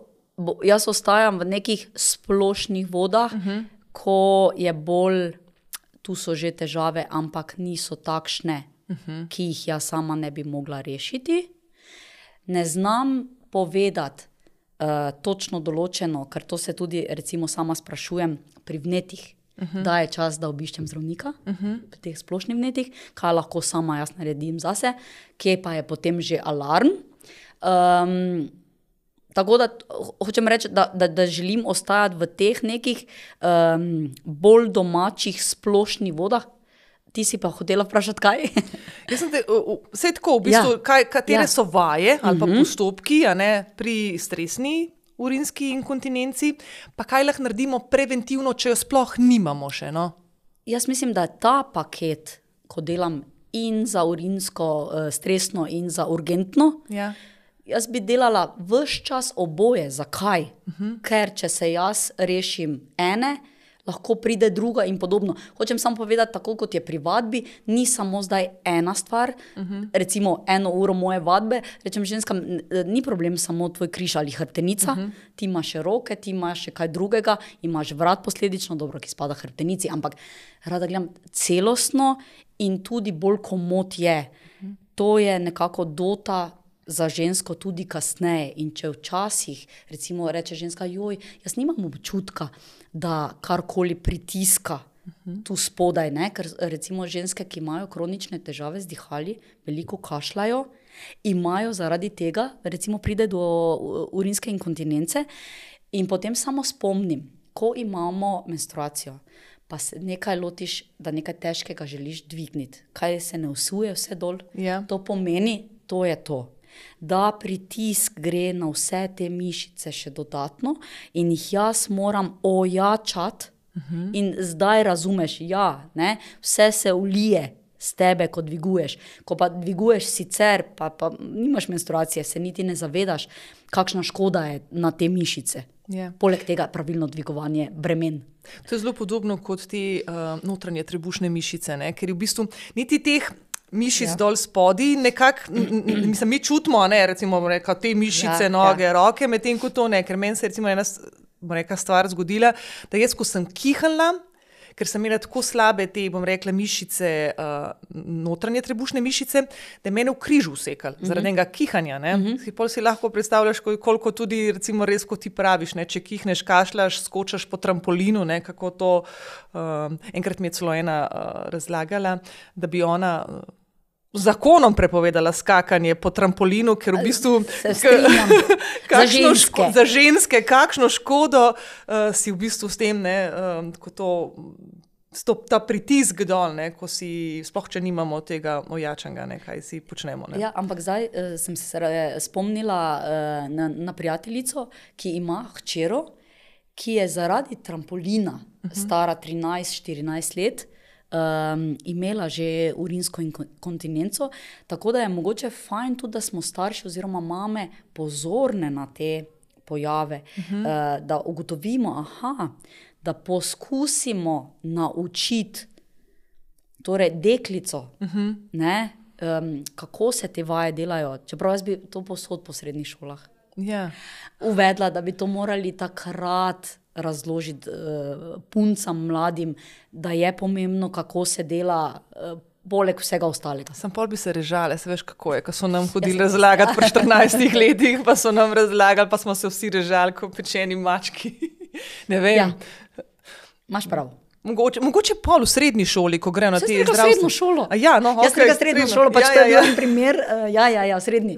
[SPEAKER 2] jaz ostajam v nekih splošnih vodah, uh mhm. -huh. ko je bolj, tu so že težave, ampak niso takšne, uh. -huh. ki jih jaz sama ne bi mogla rešiti. Ne znam povedati uh, točno določeno, ker to se tudi, recimo, sama sprašujem pri vnetih. Uh. -huh. Da je čas, da obiščem zdravnika uh -huh. pri teh splošnih vnetih, kaj lahko sama jaz naredim zase, kje pa je potem že alarm. Um, Tako da hočem reči, da, da, da želim ostajati v teh nekih um, bolj domačih, splošnih vodah. Ti si pa hotela vprašati, kaj?
[SPEAKER 1] Vse je tako, v bistvu, ja. kaj, katere ja. so vaje ali pa mhm. postopki ne, pri stresni urinski inkontinenci, pa kaj lahko naredimo preventivno, če jo sploh nimamo še. No?
[SPEAKER 2] Jaz mislim, da je ta paket, ko delam in za urinsko, uh, stresno, in za urgentno. Ja jaz bi delala vse čas oboje. Zakaj? Uh mhm. -huh. Ker če se jaz rešim ene, lahko pride druga in podobno. Hočem samo povedati, tako kot je pri vadbi, ni samo zdaj ena stvar. Uh mhm. -huh. Recimo eno uro moje vadbe, rečem ženskam, ni problem samo tvoj križ ali hrbtenica, uh mhm. -huh. ti imaš še roke, ti imaš še kaj drugega, imaš vrat posledično, dobro, ki spada hrbtenici, ampak rada gledam celostno in tudi bolj komot je. Uh -huh. To je nekako dota za žensko tudi kasneje. In če včasih, recimo, reče ženska, joj, jaz nimam občutka, da karkoli pritiska. Tu spodaj, ne? ker recimo ženske, ki imajo kronične težave z dihali, veliko kašljajo, imajo zaradi tega, recimo, pride do urinske inkontinence. In potem samo spomnim, ko imamo menstruacijo, pa se nekaj lotiš, da nekaj težkega želiš dvigniti, kaj se ne usuje, vse dol. Yeah. Ja. To pomeni, to je to da pritisk gre na vse te mišice še dodatno in jih jaz moram ojačati. -huh. In zdaj razumeš, da ja, vse se ulije z tebe, ko dviguješ. Ko pa dviguješ sicer, pa, pa nimaš menstruacije, se niti ne zavedaš, kakšna škoda je na te mišice.
[SPEAKER 1] Je.
[SPEAKER 2] Poleg tega pravilno dvigovanje bremen.
[SPEAKER 1] To je zelo podobno kot te uh, notranje trebušne mišice, ne? ker je v bistvu niti teh. Mišic ja. dol spodaj, nekako, mislim, mi čutimo, ne, recimo, reka, te mišice, ja, noge, ja. roke, medtem ko to ne, ker meni se je ena reka, stvar zgodila, da jaz, ko sem kihala, ker sem imela tako slabe te, bom rekla, mišice, uh, notranje trebušne mišice, da je meni v križu usekal, mm -hmm. zaradi tega kihanja. Mm -hmm. Si lahko predstavljaš, koliko tudi, recimo, res, kot ti praviš, ne, če kihneš, kašljaš, skočiš po trampolinu. Ne, to, uh, enkrat mi je celo ena uh, razlagala, da bi ona. Uh, zakonom prepovedala skakanje po trampolinu, ker v bistvu
[SPEAKER 2] za, ženske.
[SPEAKER 1] za ženske, kakšno škodo uh, si v bistvu s tem, ne, uh, ko to. Stop, ta pritisk dol, ne, ko si, sploh če nimamo tega ojačanga, ne, kaj si počnemo.
[SPEAKER 2] Ja, ampak zdaj uh, sem se spomnila uh, na, na prijateljico, ki ima hčero, ki je zaradi trampolina, uh -huh. stara 13-14 let, um, imela že urinsko inkontinenco. Tako da je mogoče fajn tudi, da smo starši oziroma mame pozorne na te pojave, uh -huh. uh, da ugotovimo, aha, da poskusimo naučiti torej deklico. Uh -huh. ne, um, kako se te vaje delajo, čeprav jaz bi to posod po srednjih šolah.
[SPEAKER 1] Yeah. Ja.
[SPEAKER 2] Uvedla, da bi to morali takrat razložiti uh, puncam, mladim, da je pomembno, kako se dela. Uh, Poleg vsega ostalega.
[SPEAKER 1] Sam pol bi se režale, se veš, kako je. Ko so nam hodili razlagati pri 14 letih, pa so nam razlagali, pa smo se vsi režali, kot pečeni mački. ne vem. Ja.
[SPEAKER 2] Imaš prav.
[SPEAKER 1] Mogoče, mogoče pol v srednji šoli, ko gre na te
[SPEAKER 2] zdravstvene šole.
[SPEAKER 1] Ja, no,
[SPEAKER 2] Jaz
[SPEAKER 1] okay,
[SPEAKER 2] sem srednjo šolo, pač ja, ja, ja. primer. Uh, ja, ja, ja, srednji.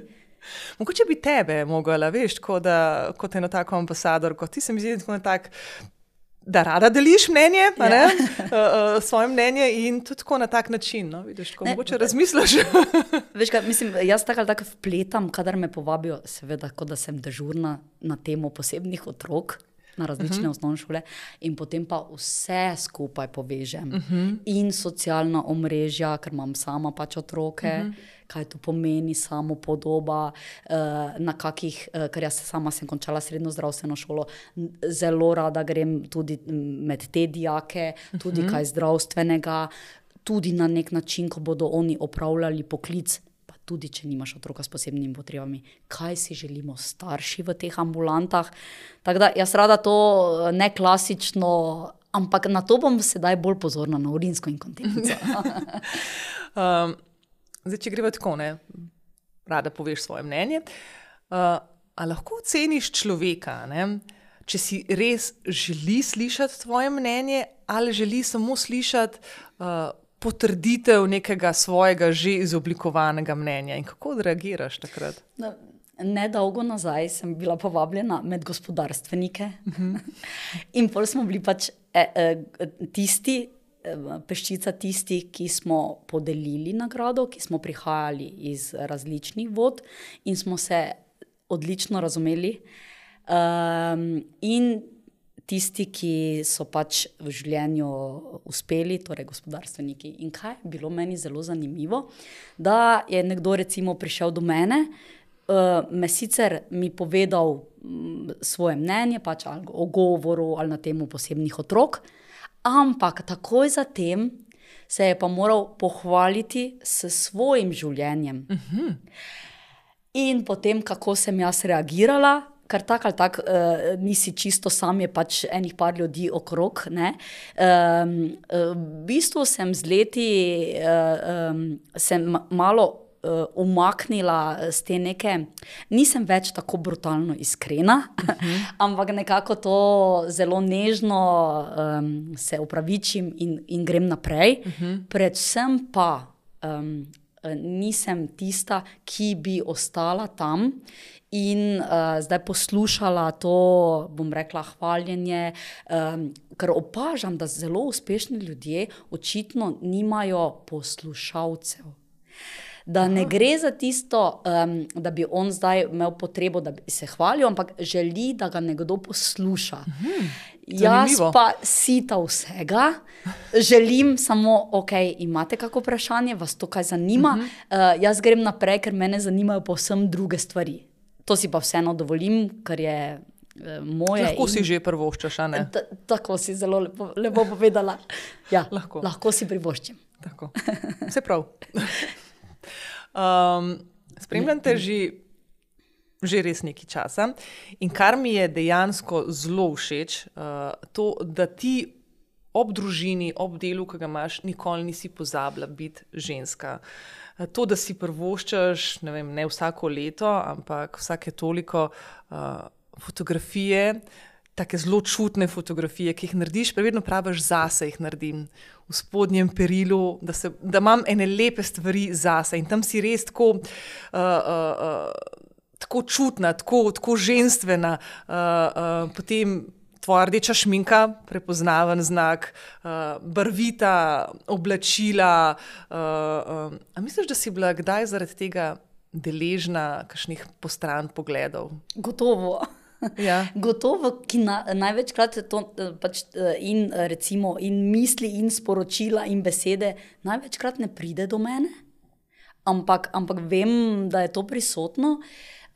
[SPEAKER 1] Mogoče bi tebe mogla, veš, kot, da, kot eno tako ambasador, kot ti se mi zdi, tak, da rada deliš mnenje, ja. uh, uh, svoje mnenje in tudi tako na tak način. No? Vidiš, ko, ne, mogoče razmisliš.
[SPEAKER 2] veš, kaj, mislim, jaz tako ali tako vpletam, kadar me povabijo, seveda, kot da sem dežurna na temo posebnih otrok na različne uh mhm. -huh. osnovne šole, in potem pa vse skupaj povežem. Uh mhm. -huh. In socialna omrežja, ker imam sama pač otroke. Uh mhm. -huh. Kaj to pomeni, samo podoba, uh, na kakih, uh, ker jaz sama sem končala srednjo zdravstveno šolo, zelo rada grem tudi med te dijake, tudi uh -huh. kaj zdravstvenega, tudi na nek način, ko bodo oni opravljali poklic, tudi če nimaš otroka s posebnimi potrebami, kaj si želimo starši v teh ambulantah. Tako da jaz rada to ne klasično, ampak na to bom sedaj bolj pozorna, na urinsko inkontinenco.
[SPEAKER 1] um, zdaj, če gremo tako, ne, rada poveš svoje mnenje. Uh, a lahko oceniš človeka, ne, če si res želi slišati tvoje mnenje, ali želi samo slišati. Uh, potrditev nekega svojega že izoblikovanega mnenja. In kako odreagiraš takrat?
[SPEAKER 2] No. Nedolgo nazaj sem bila povabljena med gospodarstvenike uh mhm. -huh. in pol smo bili pač e, e, tisti, e, peščica tistih, ki smo podelili nagrado, ki smo prihajali iz različnih vod in smo se odlično razumeli. Um, in tisti, ki so pač v življenju uspeli, torej gospodarstveniki. In kaj je bilo meni zelo zanimivo, da je nekdo recimo prišel do mene, uh, me sicer mi povedal um, svoje mnenje, pač ali o govoru ali na temu posebnih otrok, ampak takoj zatem. Se je pa moral pohvaliti s svojim življenjem. Uh mhm. -huh. In potem, kako sem jaz reagirala, kar tako ali tako uh, nisi čisto sam, je pač enih par ljudi okrog. Um, uh, v bistvu sem z leti uh, um, sem malo. Umaknila z te neke, nisem več tako brutalno iskrena, uh mhm. -huh. ampak nekako to zelo nežno um, se upravičim in, in grem naprej. Uh mhm. -huh. Predvsem pa um, nisem tista, ki bi ostala tam in uh, zdaj poslušala to, bom rekla, hvaljenje, um, ker opažam, da zelo uspešni ljudje očitno nimajo poslušalcev. Da ne gre za tisto, um, da bi on zdaj imel potrebo, da bi se hvalil, ampak želi, da ga nekdo posluša. Jaz pa sita vsega, želim samo, ok, imate kako vprašanje, vas to kaj zanima. Uh -huh. uh, jaz grem naprej, ker mene zanimajo povsem druge stvari. To si pa vseeno dovolim, ker je uh, moje.
[SPEAKER 1] Lahko
[SPEAKER 2] in-
[SPEAKER 1] si že prvoščaš, ne?
[SPEAKER 2] Ta- Tako si zelo lepo, lepo povedala. Ja,
[SPEAKER 1] Lahko.
[SPEAKER 2] lahko si privoščim.
[SPEAKER 1] Tako. Vse prav. Um, spremljam te že, že res nekaj časa in kar mi je dejansko zelo všeč, uh, to, da ti ob družini, ob delu, ki ga imaš, nikoli nisi pozabila biti ženska. Uh, To, da si prvoščaš, ne, vem, ne vsako leto, ampak vsake toliko uh, fotografije, tako zelo čutne fotografije, ki jih narediš, pa vedno praviš, zase jih naredim, v spodnjem perilu, da, se, da imam ene lepe stvari zase in tam si res tako. Uh, uh, uh, Tako čutna, tako, tako ženstvena, uh, uh, potem tvoja rdeča šminka, prepoznaven znak, uh, barvita oblačila. Uh, uh, a misliš, da si bila kdaj zaradi tega deležna kakšnih postran pogledov?
[SPEAKER 2] Gotovo.
[SPEAKER 1] Ja.
[SPEAKER 2] Gotovo, ki na, največkrat je to pač, in, recimo, in misli, in sporočila, in besede, največkrat ne pride do mene, ampak, ampak vem, da je to prisotno.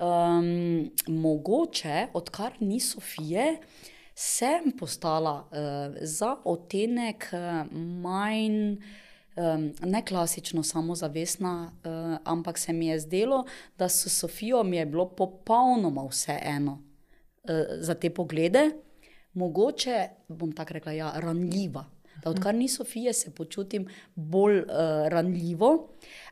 [SPEAKER 2] Um, mogoče, odkar ni Sofije, sem postala uh, za odtenek uh, manj. Um, ne klasično samozavestna, uh, ampak se mi je zdelo, da s Sofijo mi je bilo popolnoma vseeno uh, za te poglede, mogoče bom tako rekla, ja, ranljiva. Da odkar ni Sofije, se počutim bolj uh, ranljivo.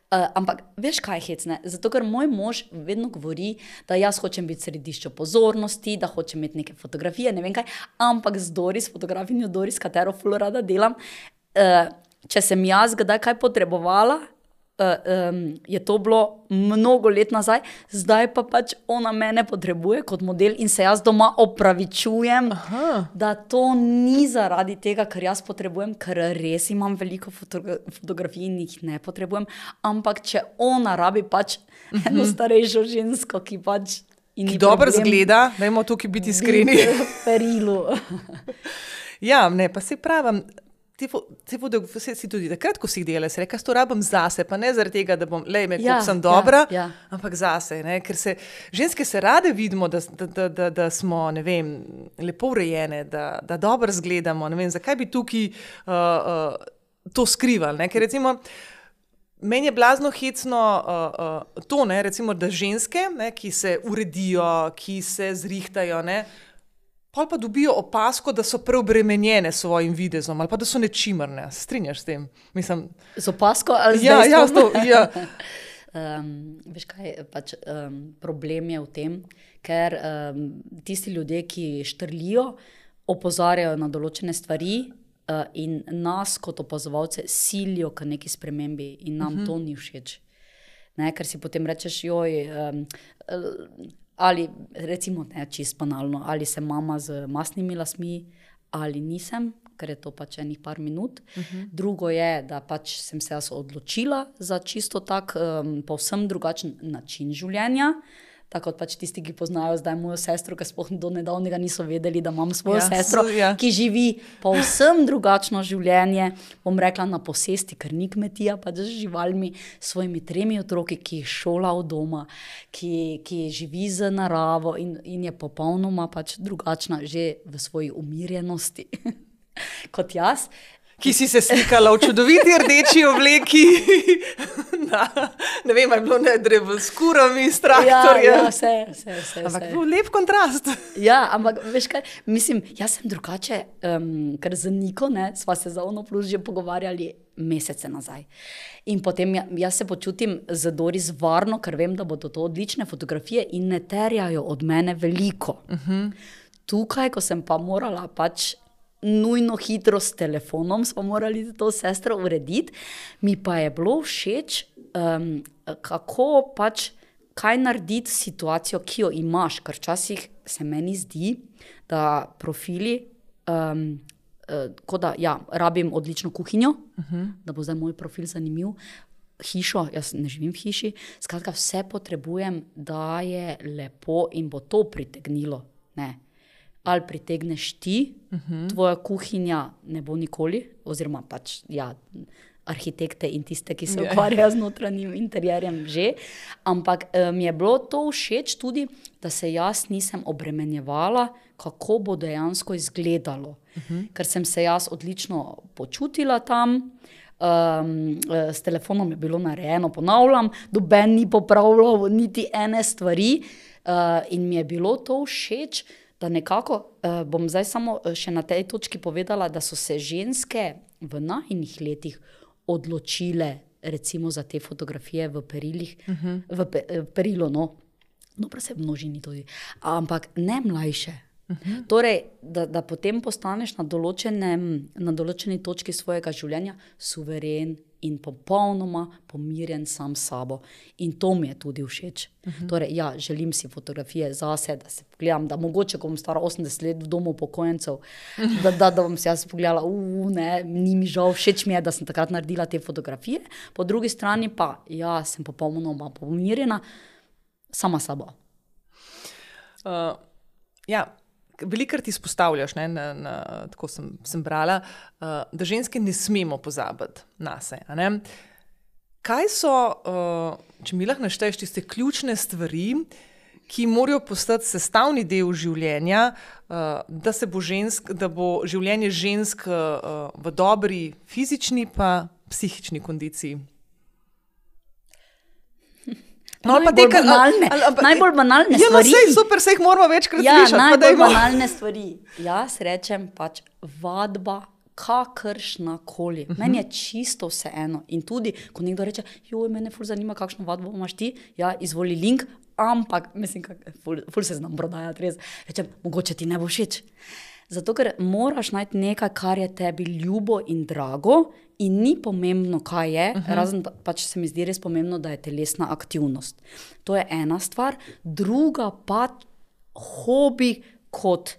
[SPEAKER 2] Uh, ampak veš, kaj je hecne? Zato, ker moj mož vedno govori, da jaz hočem biti središče pozornosti, da hočem imeti neke fotografije, ne vem kaj, ampak z Doris, fotografinjo Doris, katero fulorada delam. Uh, če sem jaz kdaj kaj potrebovala, uh, um, je to bilo mnogo let nazaj, zdaj pa pač ona mene potrebuje kot model in se jaz doma opravičujem,
[SPEAKER 1] Aha.
[SPEAKER 2] da to ni zaradi tega, ker jaz potrebujem, ker res imam veliko fotogra fotografij in jih ne potrebujem, ampak če ona rabi pač eno starejšo žensko, ki pač. in
[SPEAKER 1] Ki dobro zgleda, dajmo tukaj biti iskreni.
[SPEAKER 2] Perilu.
[SPEAKER 1] Ja, ne, pa se pravim. Ti fo- ti foto- vse si tudi takrat, ko si delal, si rekel, to rabim zase, pa ne zaradi tega, da bom, le me,
[SPEAKER 2] Ja,
[SPEAKER 1] ja, sem
[SPEAKER 2] ja,
[SPEAKER 1] dobra,
[SPEAKER 2] ja.
[SPEAKER 1] ampak zase. Ne, ker se ženske se rade vidimo, da, da, da, da, smo vem, lepo urejene, da, da dobro zgledamo. Vem, zakaj bi tukaj uh, uh, to skrivali? Ne? Ker recimo. Meni je blazno hecno uh, uh, to, ne, recimo, da ženske, ne, ki se uredijo, ki se zrihtajajo, ne, pol pa dobijo opasko, da so preobremenjene s svojim videzom ali pa da so nečimrne. Strinjaš s tem? Mislim,
[SPEAKER 2] Z opasko ali z
[SPEAKER 1] ja, ja, to, ja.
[SPEAKER 2] Um, veš kaj, pač, um, problem je v tem, ker um, tisti ljudje, ki štrlijo, opozarjajo na določene stvari uh, in nas, kot opazovalce, silijo k neki spremembi, in nam uh -huh. to ni všeč. Ne, ker si potem rečeš, joj. Um, Ali recimo, ne, čist banalno, ali sem mama z masnimi lasmi, ali nisem, ker je to pač enih par minut. Uh -huh. Drugo je, da pač sem se jaz odločila za čisto tak, um, povsem drugačen način življenja. Tako kot pač tisti, ki poznajo zdaj mojo sestro, ki sploh do nedavnega niso vedeli, da imam svojo
[SPEAKER 1] Ja,
[SPEAKER 2] sestro,
[SPEAKER 1] so- ja.
[SPEAKER 2] ki živi povsem drugačno življenje, bom rekla na posesti, ker ni kmetija, pač z živalmi, s svojimi tremi otroki, ki jih šola od doma, ki, ki živi z naravo in, in je popolnoma pač drugačna že v svoji umirjenosti kot jaz.
[SPEAKER 1] Ki si se slikala v čudoviti rdeči obleki, na, ne vem, je bilo ne drevo s kurami, s
[SPEAKER 2] Ja,
[SPEAKER 1] traktorjem.
[SPEAKER 2] ja, vse, vse, vse.
[SPEAKER 1] Ampak
[SPEAKER 2] vse.
[SPEAKER 1] bil lep kontrast.
[SPEAKER 2] Ja, ampak veš kaj, mislim, jaz sem drugače, um, ker z Niko ne, sva se za ono plus že pogovarjali mesece nazaj. In potem ja, jaz se počutim z Doris varno, ker vem, da bodo to odlične fotografije in ne terjajo od mene veliko. Uh -huh. Tukaj, ko sem pa morala pač. Nujno hitro s telefonom smo morali to sestro urediti, mi pa je bilo všeč, um, kako pač kaj narediti s situacijo, ki jo imaš. Ker včasih se meni zdi, da profili, um, uh, da ja, rabim odlično kuhinjo, uh -huh. da bo zdaj moj profil zanimiv. hišo, jaz ne živim v hiši, skratka, vse potrebujem, da je lepo in bo to pritegnilo. Ne. Ali pritegneš ti, uh -huh. tvoja kuhinja ne bo nikoli, oziroma pač ja, arhitekte in tiste, ki se
[SPEAKER 1] Ja.
[SPEAKER 2] ukvarjajo z notranjim interjerjem, že. Ampak eh, mi je bilo to všeč tudi, da se jaz nisem obremenjevala, kako bo dejansko izgledalo. Uh -huh. Ker sem se jaz odlično počutila tam. Um, s telefonom je bilo narejeno, ponavljam, doben ni popravljal niti ene stvari, uh, in mi je bilo to všeč, da nekako uh, bom zdaj samo eh, še na tej točki povedala, da so se ženske v najnih letih odločile, recimo, za te fotografije v perilih, uh -huh. v, pe, v perilu, no, dobro se v množini tudi, ampak ne mlajše. Uh -huh. Torej, da, da potem postaneš na, določenem, na določeni točki svojega življenja suveren in popolnoma pomirjen sam s sabo. In to mi je tudi všeč. Uh -huh. torej, ja, želim si fotografije zase, da se pogledam, da mogoče, ko bom stara 80 let v domu upokojencev, da, da, da bom si jaz pogledala, ne, ni mi žal, všeč mi je, da sem takrat naredila te fotografije. Po drugi strani pa, ja, sem popolnoma pomirjena sama s sabo.
[SPEAKER 1] Uh, ja, velikokrat izpostavljaš, ne, na, na, tako sem, sem brala, uh, da ženske ne smemo pozabiti na sebe. Kaj so, uh, če mi lahko našteješ tiste ključne stvari, ki morajo postati sestavni del življenja, uh, da, bo žensk, da bo življenje žensk uh, v dobri fizični in psihični kondiciji?
[SPEAKER 2] No, najbolj, te, banalne, ali, ali, najbolj banalne
[SPEAKER 1] ja,
[SPEAKER 2] stvari.
[SPEAKER 1] No, sej, super, se jih moramo večkrat
[SPEAKER 2] ja,
[SPEAKER 1] slišati.
[SPEAKER 2] Najbolj banalne stvari. Jaz rečem pač vadba, kakršna koli. Uh -huh. Meni je čisto vseeno. In tudi, ko nekdo reče, joj, me ful zanima, kakšno vadbo imaš ti, ja, izvoli link, ampak, mislim, kak, ful, ful se znam prodajati, res. Rečem, mogoče ti ne bo všeč. Zato, ker moraš najti nekaj, kar je tebi ljubo in drago, in ni pomembno, kaj je, uh -huh. razen pač se mi zdi res pomembno, da je telesna aktivnost. To je ena stvar, druga pa hobi, kot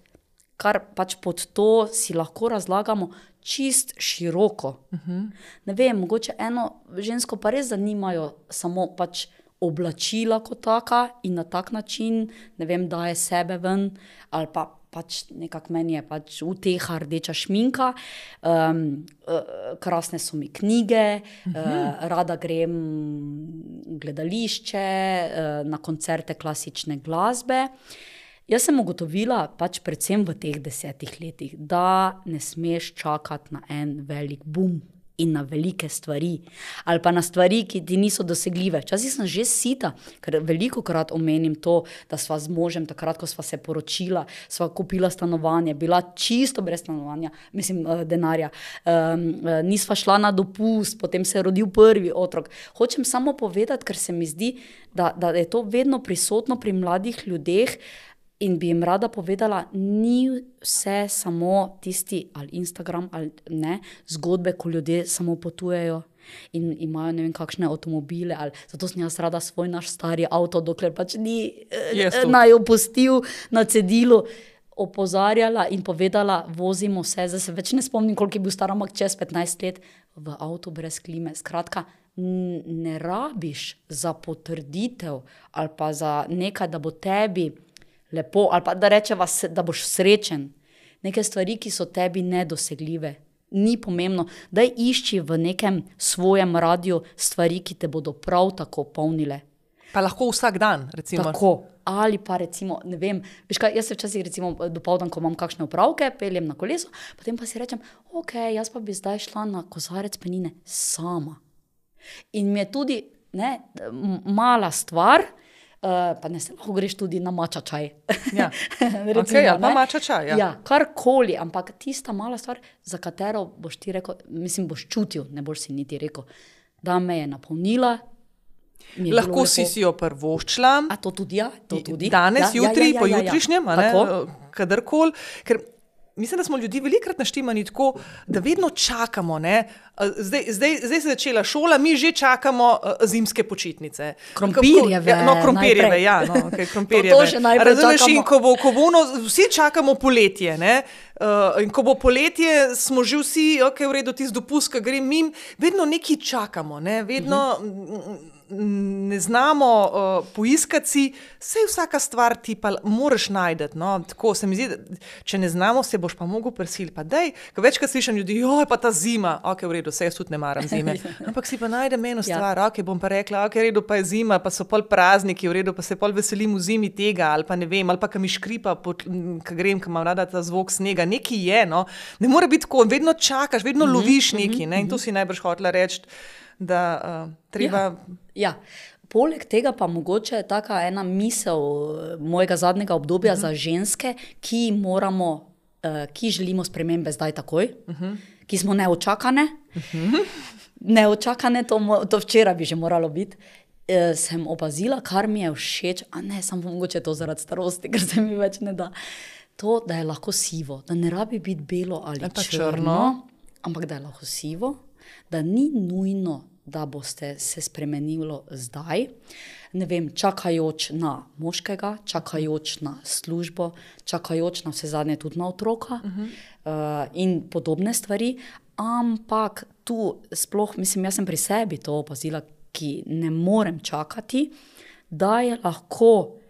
[SPEAKER 2] kar pač pod to si lahko razlagamo. Čist široko. Uh -huh. Ne vem, mogoče eno žensko pa res zanimajo samo pač oblačila kot taka in na tak način, ne vem, da je sebe ven ali pa pač nekako meni je pač uteha rdeča šminka, um, uh, krasne so mi knjige, uh -huh. uh, rada grem v gledališče, uh, na koncerte klasične glasbe. Jaz sem ugotovila, pač predvsem v teh desetih letih, da ne smeš čakati na en velik boom in na velike stvari, ali pa na stvari, ki ti niso dosegljive. Včasih sem že sita, ker veliko krat omenim to, da sva z možem, takrat, ko sva se poročila, sva kupila stanovanje, bila čisto brez stanovanja, mislim, denarja. Um, nisva šla na dopust, potem se je rodil prvi otrok. Hočem samo povedati, ker se mi zdi, da, da je to vedno prisotno pri mladih ljudeh. In bi jim rada povedala, ni vse samo tisti ali Instagram ali ne, zgodbe, ko ljudje samo potujejo in imajo ne vem kakšne avtomobile. Ali, zato sem jaz rada svoj naš stari avto, dokler pač ni
[SPEAKER 1] Yes, to.
[SPEAKER 2] naj opustil na cedilu. Opozarjala in povedala, vozimo se, zdaj se več ne spomnim, koliko je bil star, ampak čez 15 let v avtu brez klime. Skratka, ne rabiš za potrditev ali pa za nekaj, da bo tebi lepo, ali pa da rečeva, da boš srečen. Neke stvari, ki so tebi nedosegljive. Ni pomembno, da išči v nekem svojem radiju stvari, ki te bodo prav tako polnile.
[SPEAKER 1] Pa lahko vsak dan, recimo.
[SPEAKER 2] Tako. Ali pa recimo, ne vem, veš kaj, jaz se včasih recimo dopoldan, ko imam kakšne opravke, peljem na kolesu, potem pa si rečem, ok, jaz pa bi zdaj šla na kozarec penine sama. In mi je tudi ne, mala stvar, pa ne se lahko greš tudi na mača čaj.
[SPEAKER 1] Ja.
[SPEAKER 2] Recimo,
[SPEAKER 1] Okej, ali pa
[SPEAKER 2] ne.
[SPEAKER 1] mača čaj, ja.
[SPEAKER 2] ja, karkoli, ampak tista mala stvar, za katero boš ti rekel, mislim, boš čutil, ne boš si niti rekel, da me je napolnila. je
[SPEAKER 1] Lahko si si jo prvoščila.
[SPEAKER 2] A to tudi ja, to tudi.
[SPEAKER 1] Danes,
[SPEAKER 2] ja,
[SPEAKER 1] jutri,
[SPEAKER 2] ja, ja, ja, ja.
[SPEAKER 1] pojutrišnjem, a ne,
[SPEAKER 2] Tako.
[SPEAKER 1] kadarkoli. Ker mislim, da smo ljudi velikrat naštemani tako, da vedno čakamo. ne. Zdaj, zdaj, zdaj se je začela šola, mi že čakamo uh, zimske počitnice.
[SPEAKER 2] Krompirjeve
[SPEAKER 1] Ja, no, krompirjeve,
[SPEAKER 2] najprej.
[SPEAKER 1] ja, no, okay, krompirjeve.
[SPEAKER 2] To- to
[SPEAKER 1] Razumeš, in ko bo, ko bo ono, vsi čakamo poletje. Ne? Uh, in ko bo poletje, smo že vsi, ok, v redu, tisti dopust, ki gre mim, vedno nekaj čakamo, ne? vedno mm, mm, ne znamo uh, poiskati si, vse vsaka stvar ti pa moraš najti. No? Tako se mi zdi, če ne znamo, se boš pa mogel prisiliti. Pa dej, ko večkrat slišim ljudi, joj, pa ta zima, ok, v redu, vse jaz tudi ne maram zime. Ampak si pa najdem eno
[SPEAKER 2] Ja.
[SPEAKER 1] stvar, ok, bom pa rekla, ok, v redu, pa je zima, pa so pol prazniki, v redu, pa se pol veselim v zimi tega, ali pa ne vem, ali pa kam mi škripa, ko grem, ko imam rada ta zvok snega, nekaj je, no. Ne more biti tako, vedno čakaš, vedno
[SPEAKER 2] Mhm,
[SPEAKER 1] loviš nekaj, ne, in to si najbrž hotela reči, da uh, treba.
[SPEAKER 2] Ja. Ja. Poleg tega pa mogoče je taka ena misel eh, mojega zadnjega obdobja uh -huh. za ženske, ki moramo, uh, ki želimo spremembe zdaj takoj, uh -huh. ki smo neočakane. Uh -huh. Neočakane, to, to včeraj bi že moralo biti. Uh, sem opazila, kar mi je všeč, a ne samo mogoče to zaradi starosti, ker se mi več ne da. To, da je lahko sivo, da ne rabi biti belo ali
[SPEAKER 1] pa
[SPEAKER 2] črno,
[SPEAKER 1] črno.
[SPEAKER 2] ampak da je lahko sivo, da ni nujno, da boste se spremenili zdaj. Ne vem, čakajoč na moškega, čakajoč na službo, čakajoč na vse zadnje tudi na otroka uh -huh. uh, in podobne stvari. Ampak tu, sploh, mislim, jaz sem pri sebi to opazila, ki ne morem čakati, da je lahko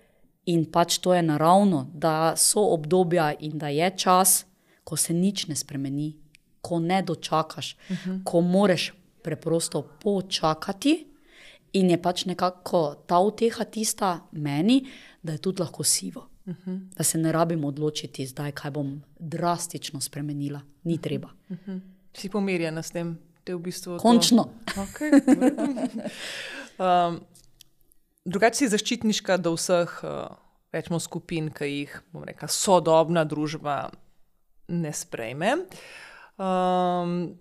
[SPEAKER 2] in pač to je naravno, da so obdobja in da je čas, ko se nič ne spremeni, ko ne dočakaš, uh -huh. ko moraš preprosto počakati. In je pač nekako ta uteha tista meni, da je tudi lahko sivo. Uh -huh. Da se ne rabim odločiti zdaj, kaj bom drastično spremenila. Ni treba. Uh -huh.
[SPEAKER 1] Si pomirjena s tem, je v bistvu. to-
[SPEAKER 2] Končno.
[SPEAKER 1] Okay. um, drugače si zaščitniška do vseh uh, rečemo, skupin, ki jih bom rekla, sodobna družba ne sprejme. Um,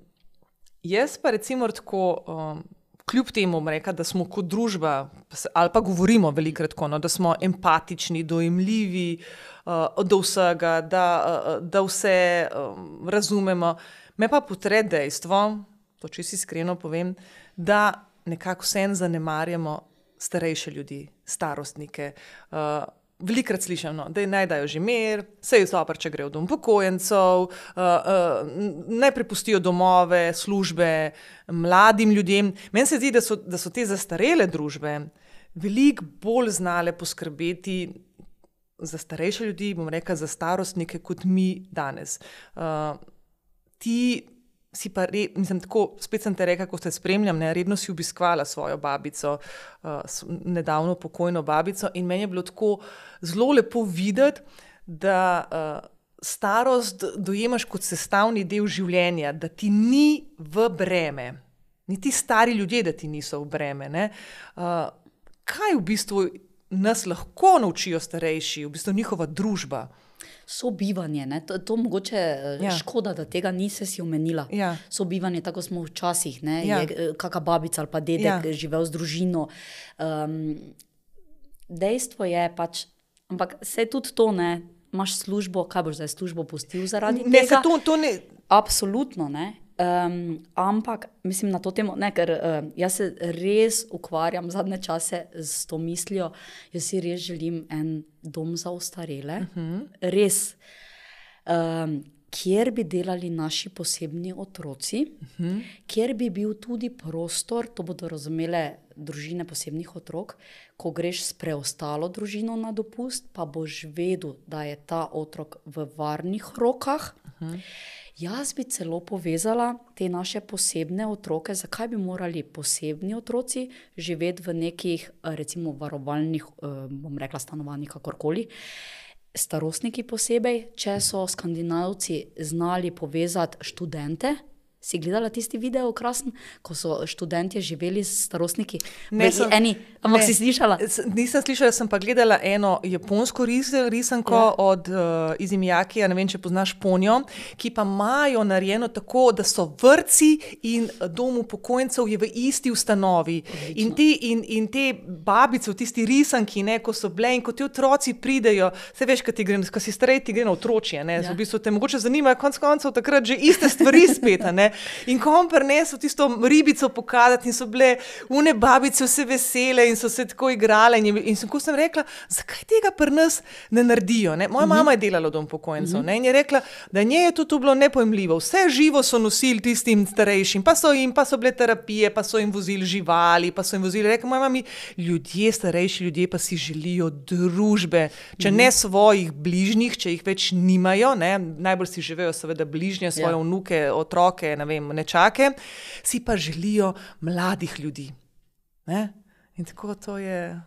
[SPEAKER 1] jaz pa recimo tako. Um, Kljub temu, bom rekla, da smo kot družba, ali pa govorimo velikokrat tako, no, da smo empatični, dojemljivi uh, do vsega, da, uh, da vse um, razumemo. Me pa potre dejstvo, to če si iskreno povem, da nekako vsem zanemarjamo starejše ljudi, starostnike. Uh, Velikrat slišim, no, da naj dajo že mir, vse je super, če grejo v dom upokojencev, uh, uh, naj prepustijo domove, službe mladim ljudem. Meni se zdi, da so, da so te zastarele družbe veliko bolj znale poskrbeti za starejše ljudi, bom rekel, za starostnike, kot mi danes. Uh, ti si pa, re, mislim, tako, spet sem te rekel, ko te spremljam, ne, redno si obiskvala svojo babico, uh, nedavno pokojno babico, in meni je bilo tako zelo lepo videti, da uh, starost dojemaš kot sestavni del življenja, da ti ni v breme. Niti stari ljudje, da ti niso v breme. ne. Uh, kaj v bistvu nas lahko naučijo starejši, v bistvu njihova družba?
[SPEAKER 2] Sobivanje, ne? to, to mogoče
[SPEAKER 1] Ja.
[SPEAKER 2] ja. škoda, da tega nisi si omenila.
[SPEAKER 1] Ja.
[SPEAKER 2] Sobivanje, tako smo včasih, ne?
[SPEAKER 1] Ja.
[SPEAKER 2] je eh, kakšna babica ali pa dedek
[SPEAKER 1] Ja.
[SPEAKER 2] živel z družino. Um, dejstvo je pač, ampak se tudi to ne. Imaš službo, kaj boš zdaj službo pustil zaradi
[SPEAKER 1] Ne,
[SPEAKER 2] tega?
[SPEAKER 1] to, to ne.
[SPEAKER 2] Absolutno ne. Um, ampak mislim na to temo, ne, ker uh, jaz se res ukvarjam zadnje čase s to mislijo. Jaz si res želim en dom za ostarele, uh -huh. res, um, kjer bi delali naši posebni otroci, uh -huh. kjer bi bil tudi prostor, to bodo razumele družine posebnih otrok. Ko greš s preostalo družino na dopust, pa boš vedel, da je ta otrok v varnih rokah. Uh -huh. Jaz bi celo povezala te naše posebne otroke, zakaj bi morali posebni otroci živeti v nekih, eh, recimo, varovalnih, eh, bom rekla, stanovanjih, kakorkoli. Starostniki posebej, če so skandinavci znali povezati študente Si gledala tisti video, krasen, ko so študenti živeli s starostniki?
[SPEAKER 1] Ne,
[SPEAKER 2] V
[SPEAKER 1] sem-
[SPEAKER 2] eni, ampak
[SPEAKER 1] ne.
[SPEAKER 2] si slišala?
[SPEAKER 1] Nisem slišala, sem pa gledala eno japonsko ris, risanko
[SPEAKER 2] Ja.
[SPEAKER 1] ja. od uh, Izimijakija, ne vem, če poznaš Ponjo, ki pa imajo narejeno tako, da so vrtci in dom upokojencev je v isti ustanovi. In, ti, in, in te babice v tisti risanki, ne, ko so bile in ko ti otroci pridejo, se veš, kaj ti gre, ko si starej, ti gre na otročje. Ne,
[SPEAKER 2] Ja.
[SPEAKER 1] v bistvu te mogoče zanimajo, konc koncev takrat že iste stvari spet. a ne. In ko on prinesel tisto ribico pokazati in so bile une babice vse vesele in so se tako igrale. In, in sem, ko sem rekla, zakaj tega pri nas ne naredijo? Ne? Moja mama je delala v dom pokojnicov ne? in je rekla, da njej je to, to bilo nepojmljivo. Vse živo so nosili tistim starejšim, pa so jim, pa so bile terapije, pa so jim vozili živali, pa so jim vozili. Rekla moja mama, ljudje, starejši ljudje pa si želijo družbe, če ne svojih bližnjih, če jih več nimajo, ne? najbolj si živijo seveda bližnje, svoje
[SPEAKER 2] ja.
[SPEAKER 1] vnuke, otroke, ne vem, nečake, si pa želijo mladih ljudi. Ne? In tako to je.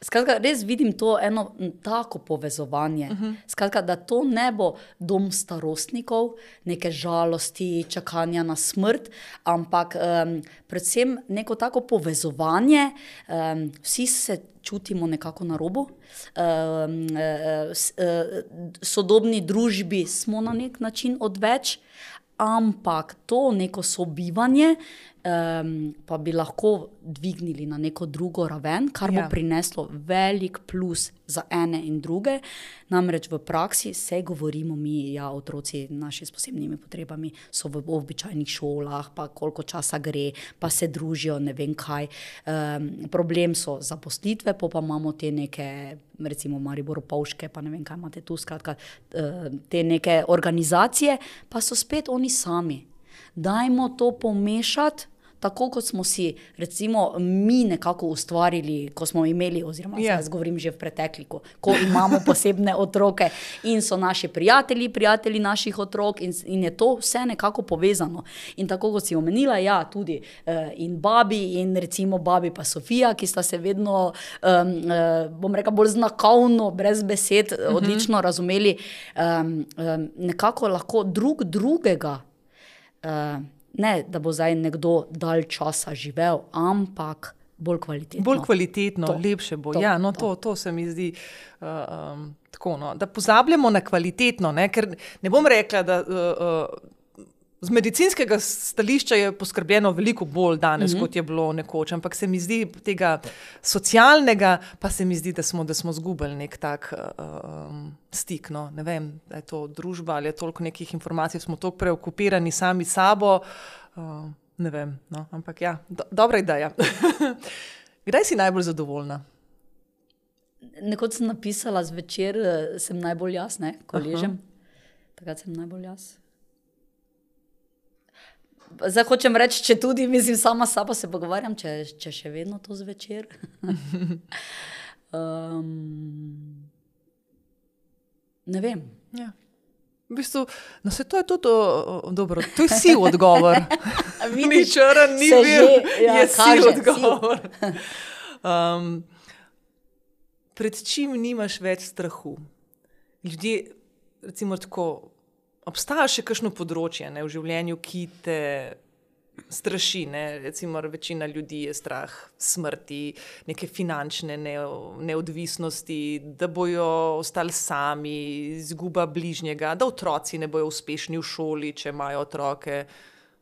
[SPEAKER 2] Skratka, res vidim to eno tako povezovanje. Uh -huh. Skratka, da to ne bo dom starostnikov, neke žalosti, čakanja na smrt, ampak um, predvsem neko tako povezovanje, um, vsi se čutimo nekako na robu. Um, uh, uh, sodobni družbi smo na nek način odveč, ampak to neko sobivanje um, pa bi lahko dvignili na neko drugo raven, kar ja.
[SPEAKER 1] Ja.
[SPEAKER 2] bo prineslo velik plus za ene in druge. Namreč v praksi se govorimo mi, ja, otroci naši s posebnimi potrebami so v običajnih šolah, pa koliko časa gre, pa se družijo, ne vem kaj. Um, problem so zaposlitve, pa, pa imamo te neke, recimo Maribor Pavške, pa ne vem kaj imate tu, skratka, te neke organizacije, pa so spet oni sami. Dajmo to pomešati. Tako kot smo si, recimo, mi nekako ustvarili, ko smo imeli, oziroma
[SPEAKER 1] Ja.
[SPEAKER 2] yeah. zdaj govorim že v pretekliku, ko imamo posebne otroke in so naši prijatelji, prijatelji naših otrok, in, in je to vse nekako povezano. In tako kot si omenila, ja, tudi uh, in babi, in recimo babi pa Sofija, ki sta se vedno, um, uh, bom rekla, bolj znakovno, brez besed, uh -huh. odlično razumeli, um, um, nekako lahko drug drugega. Uh, ne, da bo zdaj nekdo dalj časa živel, ampak bolj kvalitetno.
[SPEAKER 1] Bolj kvalitetno,
[SPEAKER 2] To,
[SPEAKER 1] lepše bo.
[SPEAKER 2] To,
[SPEAKER 1] ja, no,
[SPEAKER 2] to.
[SPEAKER 1] to, to se mi zdi uh, um, tako. No, da pozabljamo na kvalitetno, ne, ker ne bom rekla, da. Uh, uh, Z medicinskega stališča je poskrbljeno veliko bolj danes, mm -hmm. kot je bilo nekoč, ampak se mi zdi tega socialnega, pa se mi zdi, da smo, da smo zgubili nek tak uh, um, stik. No. Ne vem, da je to družba ali je toliko nekih informacij, smo tako preokupirani sami sabo. Uh, ne vem, no. ampak ja, do, dobra ideja. Kdaj si najbolj zadovoljna?
[SPEAKER 2] Nekoč sem napisala zvečer, eh, sem najbolj jaz, ne, ko
[SPEAKER 1] Aha.
[SPEAKER 2] ležem. Takrat sem najbolj jaz. Zdaj hočem reči, če tudi mislim, sama s sabo se pogovarjam, če, če še vedno to zvečer. um, ne vem.
[SPEAKER 1] Ja. V bistvu, no, se to je tudi o, o, dobro, to je si odgovor. ni
[SPEAKER 2] Vidiš,
[SPEAKER 1] črn, ni bil,
[SPEAKER 2] že, ja,
[SPEAKER 1] je si
[SPEAKER 2] kaže,
[SPEAKER 1] odgovor. Um, pred čim nimaš več strahu? Ljudje, recimo, tako, obstaja še kakšno področje ne, v življenju, ki te straši. Ne? Recimo, večina ljudi je strah smrti, neke finančne ne, neodvisnosti, da bojo ostali sami, izguba bližnjega, da otroci ne bojo uspešni v šoli, če imajo otroke.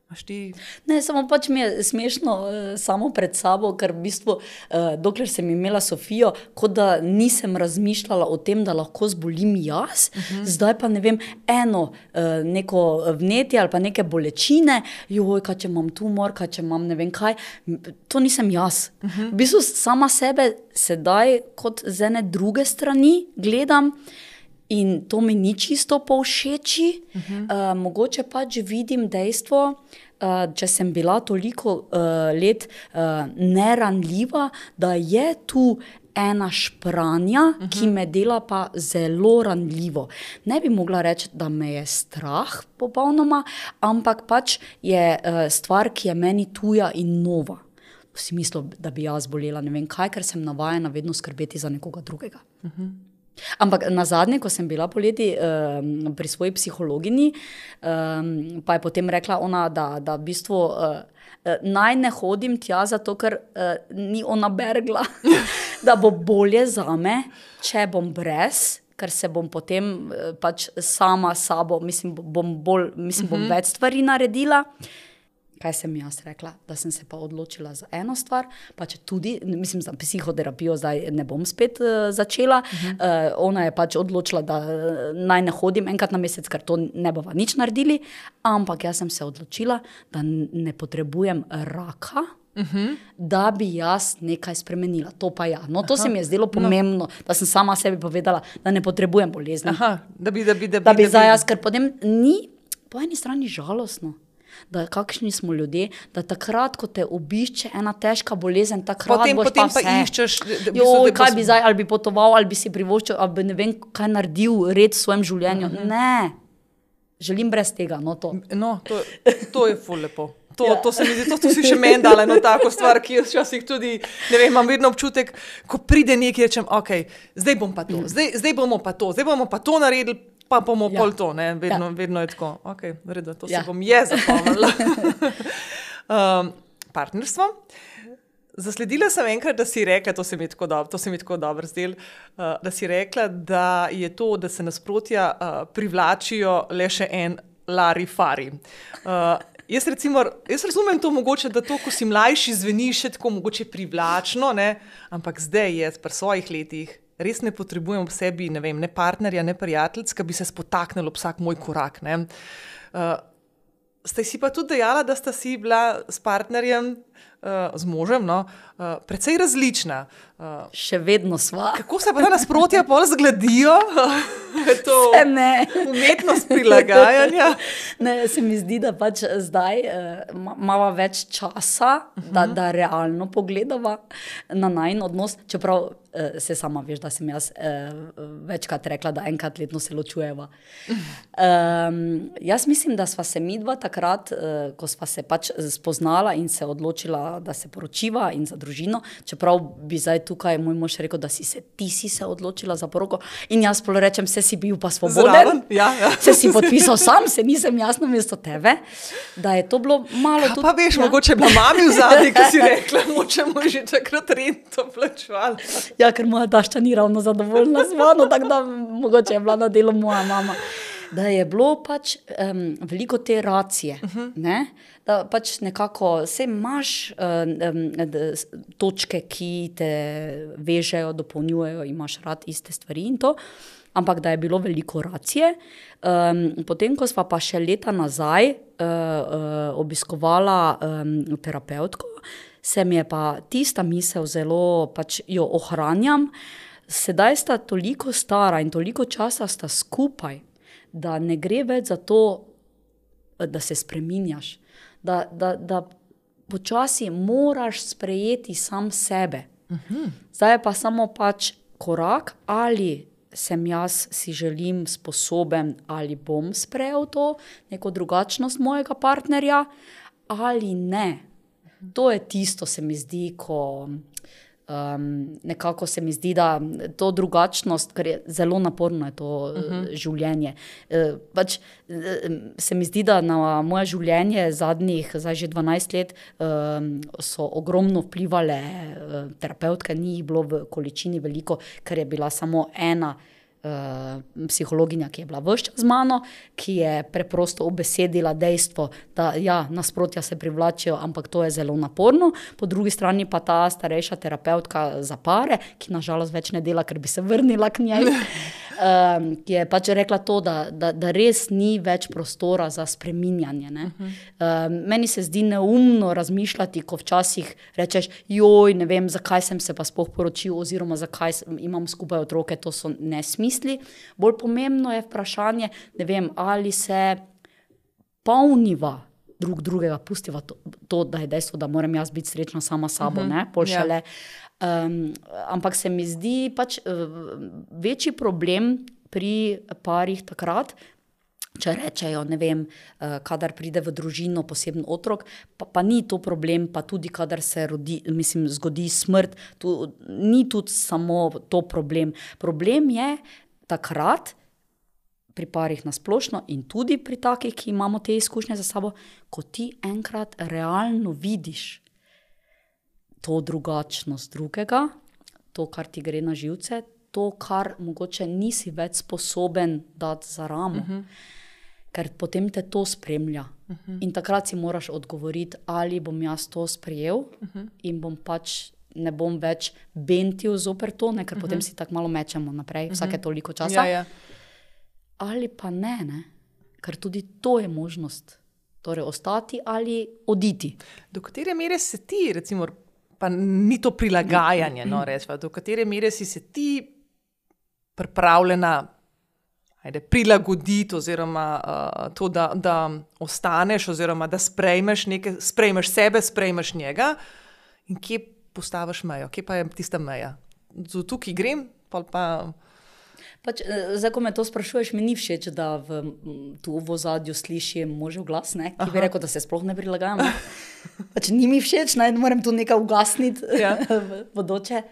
[SPEAKER 1] Ti
[SPEAKER 2] Ne, samo pač mi je smešno uh, samo pred sabo, ker v bistvu, uh, dokler sem imela Sofijo, kot da nisem razmišljala o tem, da lahko zbolim jaz, uh -huh. zdaj pa ne vem, eno uh, neko vnetje ali pa neke bolečine, joj, kaj če imam tumor, kaj če imam ne vem kaj, to nisem jaz. Uh -huh. V bistvu sama sebe sedaj kot z ene druge strani gledam. In to mi ni čisto povšeči, uh -huh. uh, mogoče pač vidim dejstvo, uh, če sem bila toliko uh, let uh, neranljiva, da je tu ena špranja, uh -huh. ki me dela pa zelo ranljivo. Ne bi mogla reči, da me je strah popolnoma, ampak pač je uh, stvar, ki je meni tuja in nova. V smislu, da bi jaz bolela ne vem kaj, ker sem navajena vedno skrbeti za nekoga drugega. Ampak na zadnje, ko sem bila poleti um, pri svoji psihologinji, um, pa je potem rekla ona, da, da v bistvu. Uh, Naj ne hodim tja, zato ker uh, ni ona bergla, da bo bolje za me, če bom brez, ker se bom potem uh, pač sama sabo, mislim, bom, bolj, mislim, bom uh -huh. več stvari naredila. Uh, kaj sem jaz rekla, da sem se pa odločila za eno stvar, pa če tudi, mislim, za psihoterapijo zdaj ne bom spet uh, začela. Uh -huh. uh, ona je pač odločila, da uh, naj ne hodim enkrat na mesec, ker to ne bova nič naredili, ampak jaz sem se odločila, da ne potrebujem raka. Uh -huh. Da bi jaz nekaj spremenila, to pa ja. No, to Aha. se mi je zdelo no. pomembno, no. da sem sama sebi povedala, da ne potrebujem bolezni.
[SPEAKER 1] Aha, da bi, da bi, da bi,
[SPEAKER 2] da bi za jaz, ker potem ni po eni strani žalostno da kakšni smo ljudje, da takrat, ko te obišče ena težka bolezen, takrat
[SPEAKER 1] potem,
[SPEAKER 2] boš
[SPEAKER 1] potem
[SPEAKER 2] pa,
[SPEAKER 1] pa iščeš,
[SPEAKER 2] da bi se kaj bi zdaj, ali bi potoval, ali bi si privoščil, ali bi ne vem, kaj naredil red v svojem življenju. Uh mhm. -huh. Ne, želim brez tega. No, to.
[SPEAKER 1] No, to, to je ful lepo. To, ja. to se mi zdi, to, to si še meni dala eno tako stvar, ki jaz včasih tudi, ne vem, imam vedno občutek, ko pride nekaj, rečem, ok, zdaj bom pa to, zdaj, zdaj bomo pa to, zdaj bomo pa to naredili, pa bomo ja. pol to, ne? vedno, ja. vedno je tako. Okay, redo, to ja. se bom jaz zapomnila. um, partnerstvo. Zasledila sem enkrat, da si rekla, to se mi tako dobro, do, dobro zdel, uh, da si rekla, da je to, da se nasprotja uh, privlačijo le še en Lari Fari. Uh, jaz, recimo, jaz razumem to mogoče, da to, ko si mlajši, zveni še tako mogoče privlačno, ne? ampak zdaj je, pri svojih letih, res ne potrebujem v sebi ne, vem, ne partnerja, ne prijateljic, ki bi se spotaknil ob vsak moj korak. Uh, ste si pa tudi dejala, da sta si bila s partnerjem, uh, z možem, no, uh, precej različna.
[SPEAKER 2] Uh, Še vedno smo.
[SPEAKER 1] Kako se pa ta nasprotja pol zgledijo?
[SPEAKER 2] to ne.
[SPEAKER 1] Umetnost prilagajanja.
[SPEAKER 2] ne, se mi zdi, da pač zdaj uh, imamo več časa, uh -huh. da, mhm. da realno pogledamo na najn odnos. Čeprav uh, se sama veš, da sem jaz uh, večkrat rekla, da enkrat letno se ločujeva. Um, jaz mislim, da sva se mi dva takrat, uh, ko sva se pač spoznala in se odločila, da se poročiva in za družino. Čeprav bi zdaj tukaj moj mož rekel, da si se ti si se odločila za poroko. In jaz pa rečem, se si bil pa svoboden.
[SPEAKER 1] Ja, ja.
[SPEAKER 2] Se si podpisal sam, se nisem jasno mesto tebe. Da je to bilo malo.
[SPEAKER 1] Tudi, pa veš, ja. mogoče bi mami v zadnji, ki si rekla, moče mu že takrat rento plačval.
[SPEAKER 2] Ja, ker moja dašča ni ravno zadovoljna z mano, tako da mogoče je bila na delu moja mama. Da je bilo pač um, veliko te racije, uh mhm. -huh. Da pač nekako vse imaš um, um, točke, ki te vežejo, dopolnjujejo, imaš rad iste stvari in to. Ampak da je bilo veliko racije. Um, potem, ko smo pa še leta nazaj uh, uh, obiskovala um, terapeutko, se mi je pa tista misel zelo, pač jo ohranjam. Sedaj sta toliko stara in toliko časa sta skupaj, da ne gre več za to, da se spremenjaš, da, da, da počasi moraš sprejeti sam sebe. Uhum. Zdaj je pa samo pač korak, ali sem jaz si želim, sposoben, ali bom sprejel to, neko drugačnost mojega partnerja, ali ne. To je tisto, se mi zdi, ko um, nekako se mi zdi, da to drugačnost, ker je zelo naporno, je to uh -huh. Mhm. življenje. Uh, pač, uh, se mi zdi, da na moje življenje zadnjih, zdaj že 12 let, um, so ogromno vplivali uh, terapeutke, ni jih bilo v količini veliko, ker je bila samo ena. Uh, psihologinja, ki je bila vse čas z mano, ki je preprosto obesedila dejstvo, da ja, nasprotja se privlačijo, ampak to je zelo naporno. Po drugi strani pa ta starejša terapeutka za pare, ki nažalost več ne dela, ker bi se vrnila k njej. um, ki je pač rekla to, da, da, da res ni več prostora za spreminjanje. Um, meni se zdi neumno razmišljati, ko včasih rečeš, joj, ne vem, zakaj sem se pa spoh poročil, oziroma zakaj imam skupaj otroke, to so nesmisli. Bolj pomembno je vprašanje, vem, ali se polniva. Drug drugega, pustiva to, to, da je dejstvo, da moram jaz biti srečna sama s sabo, uh -huh. ne, pošele. Yeah. Um, ampak se mi zdi pač uh, večji problem pri parih takrat, Če rečejo, ne vem, uh, kadar pride v družino poseben otrok, pa, pa ni to problem, pa tudi kadar se rodi, mislim, zgodi smrt, tu, ni tudi samo to problem. Problem je takrat, pri parih na splošno in tudi pri takih, ki imamo te izkušnje za sabo, ko ti enkrat realno vidiš to drugačnost drugega, to, kar ti gre na živce, to, kar mogoče nisi več sposoben dati za ramo. Uh -huh. Ker potem te to spremlja. Uh -huh. In takrat si moraš odgovoriti, ali bom jaz to sprejel uh -huh. in bom pač ne bom več bentil zoper to, ne? ker uh -huh. potem si tako malo mečemo naprej, vsake uh -huh. toliko časa. Ja, ja ali pa ne, ne, ker tudi to je možnost. Torej, ostati ali oditi.
[SPEAKER 1] Do katere mere si ti, recimo, pa ni to prilagajanje, no, rečva, do katere mere si se ti pripravljena ajde, prilagoditi, oziroma uh, to, da, da ostaneš, oziroma da sprejmeš, nekaj, sprejmeš sebe, sprejmeš njega, in kje postaviš mejo, kje pa je tista meja. Tukaj grem, pa pa.
[SPEAKER 2] Pač, eh, zdaj, ko me to sprašuješ, mi ni všeč, da v, tu v ozadju slišim možev glas, ne, ki Aha. bi rekel, da se sploh ne prilagajam. Pač, ni mi všeč, naj moram tu nekaj ugasniti ja. v bodoče.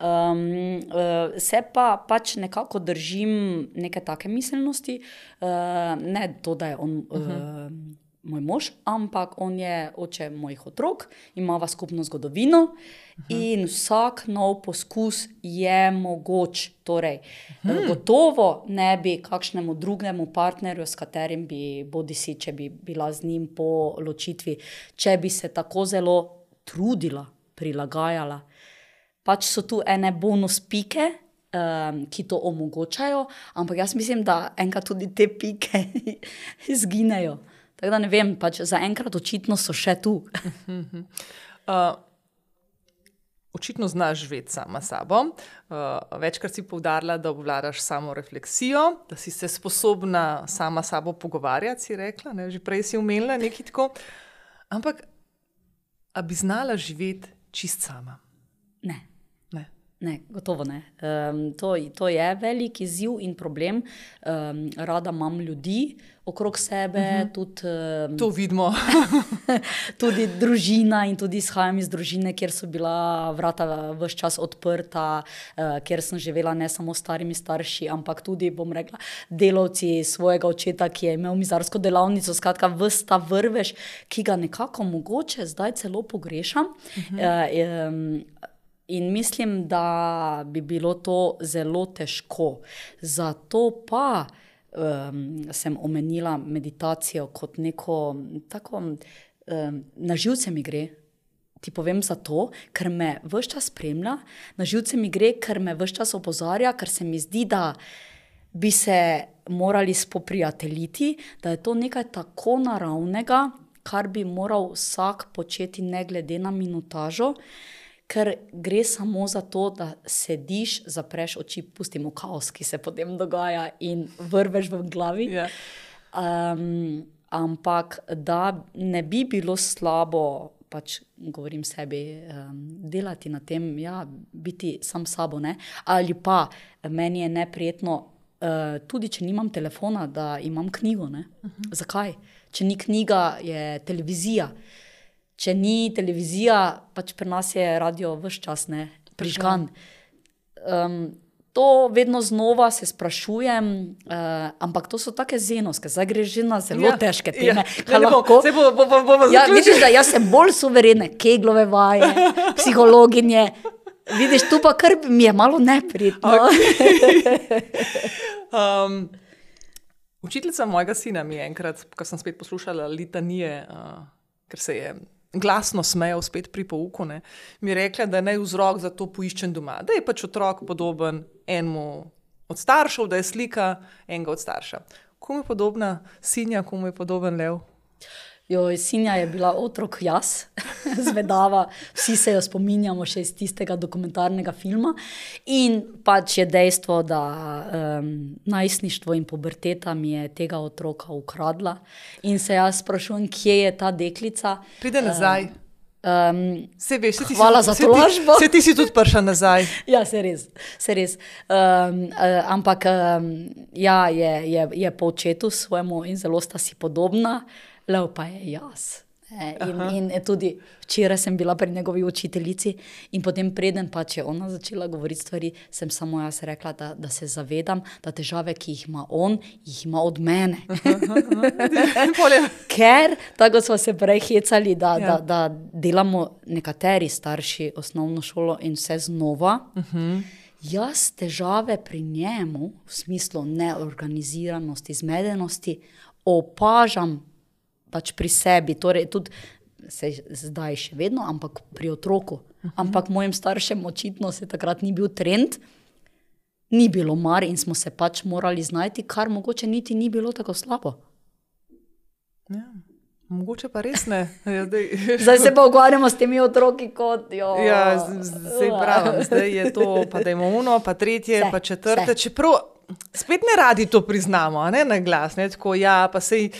[SPEAKER 2] Um, uh, se pa pač nekako držim neke take miselnosti, uh, ne to, da je on. Uh -huh. Moj mož, ampak on je oče mojih otrok, imamo skupno zgodovino uh -huh. in vsak nov poskus je mogoč. Torej, uh -huh. Gotovo ne bi kakšnemu drugemu partnerju, s katerim bi, bodi si, če bi bila z njim po ločitvi, če bi se tako zelo trudila, prilagajala. Pač so tu ene bonus pike. Um, ki to omogočajo, ampak jaz mislim, da enkrat tudi te pike izginejo. Tako da ne vem, pač zaenkrat očitno so še tu.
[SPEAKER 1] uh, očitno znaš živeti sama s sabo. Uh, večkrat si poudarila, da obvladaš samo refleksijo, da si se sposobna sama s sabo pogovarjati, si rekla, ne? že prej si umela nekaj tako. Ampak, a bi znala živeti čist sama?
[SPEAKER 2] Ne. Ne, gotovo ne. Um, to, to je velik izziv in problem. Um, rada imam ljudi okrog sebe, uh mhm. -huh. tudi. Um,
[SPEAKER 1] to vidimo.
[SPEAKER 2] tudi družina in tudi izhajam iz družine, kjer so bila vrata vse čas odprta, uh, kjer sem živela ne samo s starimi starši, ampak tudi, bom rekla, delavci svojega očeta, ki je imel mizarsko delavnico. Skratka, vsta vrvež, ki ga nekako mogoče zdaj celo pogrešam. Uh -huh. uh, um, In mislim, da bi bilo to zelo težko. Zato pa um, sem omenila meditacijo kot neko tako, um, na živce mi gre. Ti povem zato, ker me vse čas spremlja, na živce mi gre, ker me vse čas opozarja, ker se mi zdi, da bi se morali spoprijateljiti, da je to nekaj tako naravnega, kar bi moral vsak početi, ne glede na minutažo. Uh, ker gre samo za to, da sediš, zapreš oči, pustimo kaos, ki se potem dogaja in vrveš v glavi. Yeah. Ja. Um, ampak da ne bi bilo slabo. Pač govorim sebi, um, delati na tem, ja, biti sam sabo. Ne? Ali pa meni je neprijetno, uh, tudi če nimam telefona, da imam knjigo. Uh mhm. -huh. Zakaj? Če ni knjiga, je televizija. Uh, če ni televizija, pač pri nas je radio vse čas ne, prižgan. Um, to vedno znova se sprašujem, uh, ampak to so tako zenovske, zdaj gre že na zelo ja, težke ja. teme.
[SPEAKER 1] Ja, lahko, se bo, bo, bo, bo, bo
[SPEAKER 2] ja, vidiš, da jaz sem bolj suverene, keglove vaje, psihologinje. Vidiš, tu pa kar mi je malo neprijetno. Okay.
[SPEAKER 1] um, učiteljica mojega sina mi je enkrat, ko sem spet poslušala litanije, uh, ker se je glasno smejal spet pri pouku, ne, mi je rekla, da naj vzrok za to poiščem doma. Da je pač otrok podoben enemu od staršev, da je slika enega od starša. Komu je podobna sinja, komu je podoben lev?
[SPEAKER 2] Jo, sinja je bila otrok jaz, zvedava, vsi se jo spominjamo še iz tistega dokumentarnega filma. In pač je dejstvo, da um, najstništvo in puberteta mi je tega otroka ukradla. In se jaz sprašujem, kje je ta deklica.
[SPEAKER 1] Pride nazaj. Um,
[SPEAKER 2] Um,
[SPEAKER 1] Se veš, se ti
[SPEAKER 2] Hvala
[SPEAKER 1] si,
[SPEAKER 2] za
[SPEAKER 1] se
[SPEAKER 2] tolažbo.
[SPEAKER 1] Ti, se ti si tudi prišel nazaj.
[SPEAKER 2] ja, se res. Se res. Um, uh, ampak um, ja, je, je, je po očetu svojemu in zelo sta si podobna, le pa je jaz. E, in, in tudi včeraj sem bila pri njegovi učiteljici, in potem, preden pa če ona začela govoriti stvari, sem samo jaz rekla, da, da se zavedam, da težave, ki jih ima on, jih ima od mene. Ker, tako smo se prej hecali, da,
[SPEAKER 1] Ja.
[SPEAKER 2] ja. da, da delamo nekateri starši osnovno šolo in vse znova. Uh -huh. Jaz težave pri njemu, v smislu neorganiziranosti, zmedenosti, opažam pač pri sebi, torej tudi se zdaj še vedno, ampak pri otroku. -huh. Ampak mojim staršem očitno se takrat ni bil trend. Ni bilo mar in smo se pač morali znajti, kar mogoče niti ni bilo tako slabo.
[SPEAKER 1] Ja. Mogoče pa res ne. Ja, zdaj,
[SPEAKER 2] Zdaj se pa ukvarjamo s temi otroki kot jo.
[SPEAKER 1] ja, zdaj pravim, zdaj je to, pa da imamo uno, pa tretje,
[SPEAKER 2] Vse,
[SPEAKER 1] pa četrte.
[SPEAKER 2] vse.
[SPEAKER 1] Čeprav spet ne radi to priznamo, ne na glas. Ne, tako, ja, pa sej,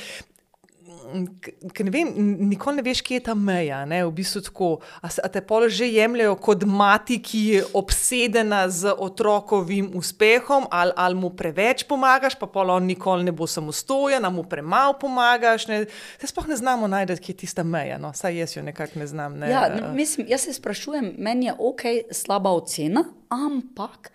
[SPEAKER 1] Ker ne vem, nikoli ne veš, kje je ta meja. Ne? V bistvu tako, a, a te pol že jemljajo kot mati, ki je obsedena z otrokovim uspehom, ali, ali mu preveč pomagaš, pa pol on nikoli ne bo samostojen, ali mu premalo pomagaš. Ne? Se sploh ne znamo najti, kje je tista meja. No? Saj jaz jo nekako ne znam. Ne?
[SPEAKER 2] Ja, no, mislim, jaz se sprašujem, meni je ok, slaba ocena, ampak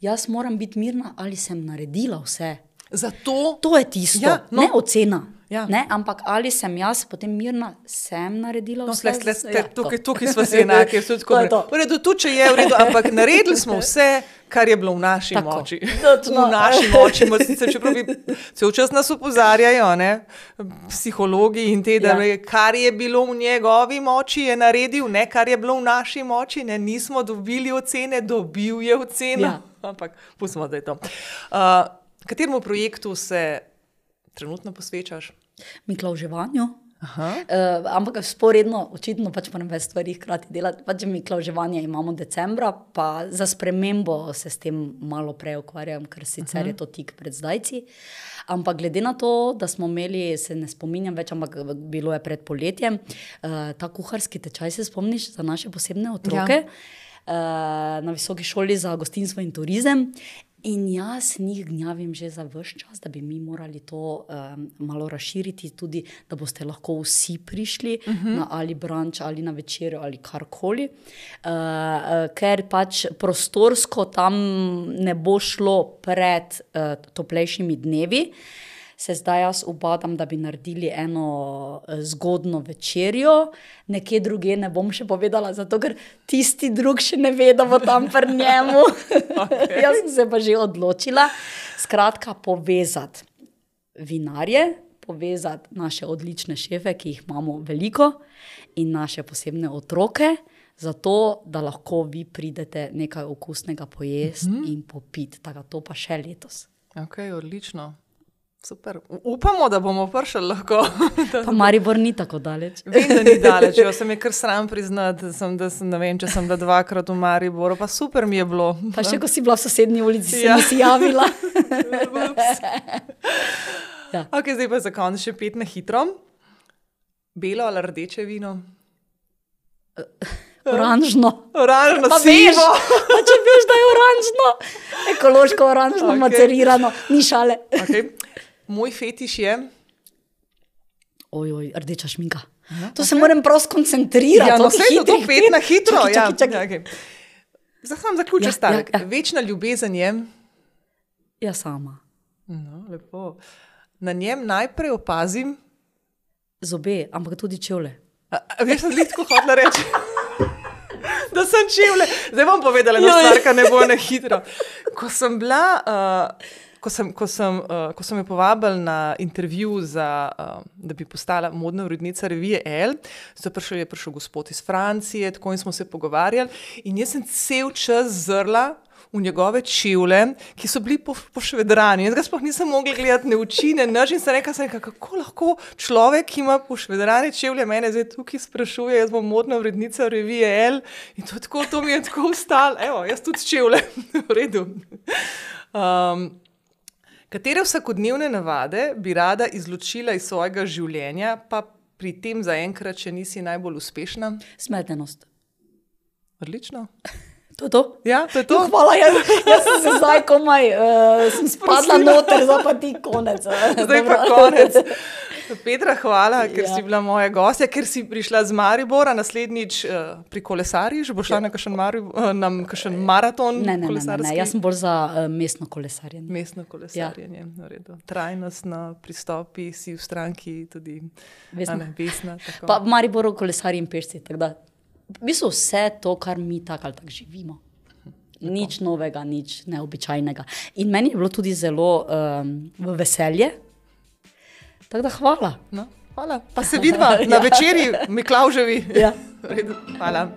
[SPEAKER 2] jaz moram biti mirna, ali sem naredila vse.
[SPEAKER 1] Zato
[SPEAKER 2] To je tisto,
[SPEAKER 1] Ja, no.
[SPEAKER 2] ne ocena.
[SPEAKER 1] Ja.
[SPEAKER 2] Ne, ampak ali sem jaz potem mirna, sem naredila
[SPEAKER 1] No,
[SPEAKER 2] vse.
[SPEAKER 1] sle, sle,
[SPEAKER 2] Ja,
[SPEAKER 1] tukaj, tukaj smo si enaki,
[SPEAKER 2] je
[SPEAKER 1] tako.
[SPEAKER 2] to.
[SPEAKER 1] V redu, tudi če je v redu, ampak naredili smo vse, kar je bilo v naši
[SPEAKER 2] Tako.
[SPEAKER 1] moči.
[SPEAKER 2] Točno.
[SPEAKER 1] V naši moči, mo- sicer čeprav bi cel čas nas opozarjajo, ne, psihologi in te, da
[SPEAKER 2] Ja.
[SPEAKER 1] ja. kar je bilo v njegovi moči, je naredil, ne kar je bilo v naši moči, ne, nismo dobili ocene, dobil je oceno.
[SPEAKER 2] Ja.
[SPEAKER 1] Ampak pustimo, da je to. Uh, kateremu projektu se trenutno posvečaš?
[SPEAKER 2] Miklavževanju.
[SPEAKER 1] Aha.
[SPEAKER 2] Uh, ampak sporedno, očitno pač moram več stvari hkrati delati. Pač miklavževanje imamo decembra, pa za spremembo se s tem malo prej ukvarjam, ker sicer -huh. je to tik pred zdajci. Ampak glede na to, da smo imeli, se ne spominjam več, ampak bilo je pred poletjem, uh, ta kuharski tečaj, se spomniš za naše posebne otroke. Ja. Uh, na visoki šoli za gostinstvo in turizem. In jaz njih gnjavim že za vse čas, da bi mi morali to um, malo razširiti, tudi da boste lahko vsi prišli uh -huh. na ali branč ali na večerjo ali karkoli. Uh, uh, ker pač prostorsko tam ne bo šlo pred uh, toplejšimi dnevi. Se zdaj jaz ubadam, da bi naredili eno eh, zgodno večerjo, nekje druge ne bom še povedala, zato ker tisti drug še ne ve, da bo tam pri njemu. okay. jaz sem se pa že odločila. Skratka, povezati vinarje, povezati naše odlične šefe, ki jih imamo veliko, in naše posebne otroke, zato da lahko vi pridete nekaj okusnega pojesti mm -hmm. in popiti. Tako to pa še letos.
[SPEAKER 1] Ok, odlično. Super. Upamo, da bomo prišli lahko.
[SPEAKER 2] Pa Maribor ni tako daleč.
[SPEAKER 1] Vem, da ni daleč, jo sem je kar sram priznati, da sem, da sem, vem, če sem bila dvakrat v Mariboru, pa super mi je bilo.
[SPEAKER 2] Pa še ko si bila v sosednji ulici,
[SPEAKER 1] Ja.
[SPEAKER 2] nisi javila. Ja.
[SPEAKER 1] Ok, zdaj pa za konec še pet na hitro. Belo ali rdeče vino?
[SPEAKER 2] Oranžno.
[SPEAKER 1] Oranžno,
[SPEAKER 2] Pa veš,
[SPEAKER 1] sivo.
[SPEAKER 2] pa če veš, da je oranžno, ekološko oranžno, okay. macerirano, ni šale.
[SPEAKER 1] Okay. Moj fetiš je.
[SPEAKER 2] Ojoj, rdeča šminka. To se moram prav skoncentrirati.
[SPEAKER 1] Ja, no, vse je to pet na hitro.
[SPEAKER 2] Čakaj,
[SPEAKER 1] ja.
[SPEAKER 2] čakaj, čakaj.
[SPEAKER 1] Ja, okay. Zdaj sem zaključil
[SPEAKER 2] Ja,
[SPEAKER 1] stavek.
[SPEAKER 2] ja,
[SPEAKER 1] Ja. Večna ljubezen je.
[SPEAKER 2] Ja, sama.
[SPEAKER 1] No, lepo. Na njem najprej opazim,
[SPEAKER 2] Zobe, ampak tudi čevlje.
[SPEAKER 1] veš, da litko hodila reči. Da sem čevlje. Zdaj bom povedala, da
[SPEAKER 2] Joj.
[SPEAKER 1] stvar, ki ne bo na hitro. Ko sem bila, uh, ko sem, ko sem, uh, ko sem jo povabila na intervju, za, uh, da bi postala modna urednica revije L, so prišel, je prišel gospod iz Francije, tako in smo se pogovarjali. In jaz sem cel čas zrla v njegove čevlje, ki so bili po, pošvedrani. Jaz ga sploh nisem mogla gledati, ne uči, ne nič. In sem rekla, sem rekla, kako lahko človek, ki ima pošvedrane čevlje, mene zdaj tukaj sprašuje, jaz bom modna urednica revije L. In to, tako, to mi je tako ustalo, evo, jaz tudi čevlje, v redu. Um, Katere vsakodnevne navade bi rada izločila iz svojega življenja, pa pri tem zaenkrat še nisi najbolj uspešna?
[SPEAKER 2] Smetenost.
[SPEAKER 1] Odlično.
[SPEAKER 2] To je to?
[SPEAKER 1] Ja, to je to.
[SPEAKER 2] Hvala, jaz, jaz sem se zdaj komaj uh, sem spadla noter, zdaj pa ti konec. eh.
[SPEAKER 1] Zdaj pa
[SPEAKER 2] Dobro.
[SPEAKER 1] konec. Petra, hvala, ker
[SPEAKER 2] Ja.
[SPEAKER 1] si bila moja gostja, ker si prišla z Maribora, naslednjič uh, pri kolesarjih, bo šla na kakšen, Mari, uh, na kakšen maraton.
[SPEAKER 2] Ne, ne, ne, ne, ne. jaz sem bolj za uh, mestno kolesarjenje.
[SPEAKER 1] Mestno kolesarjenje, ja. trajnostno pristopi, si v stranki tudi
[SPEAKER 2] Vesna.
[SPEAKER 1] ne, vesna. tako.
[SPEAKER 2] Pa v Mariboru kolesarji in pešci. tako V bistvu vse to, kar mi tako ali tako živimo. Nič novega, nič neobičajnega. In meni je bilo tudi zelo um, veselje. Tako da hvala.
[SPEAKER 1] No, hvala. Pa se vidva na
[SPEAKER 2] Ja.
[SPEAKER 1] večerji, Miklauževi.
[SPEAKER 2] Ja.
[SPEAKER 1] Hvala.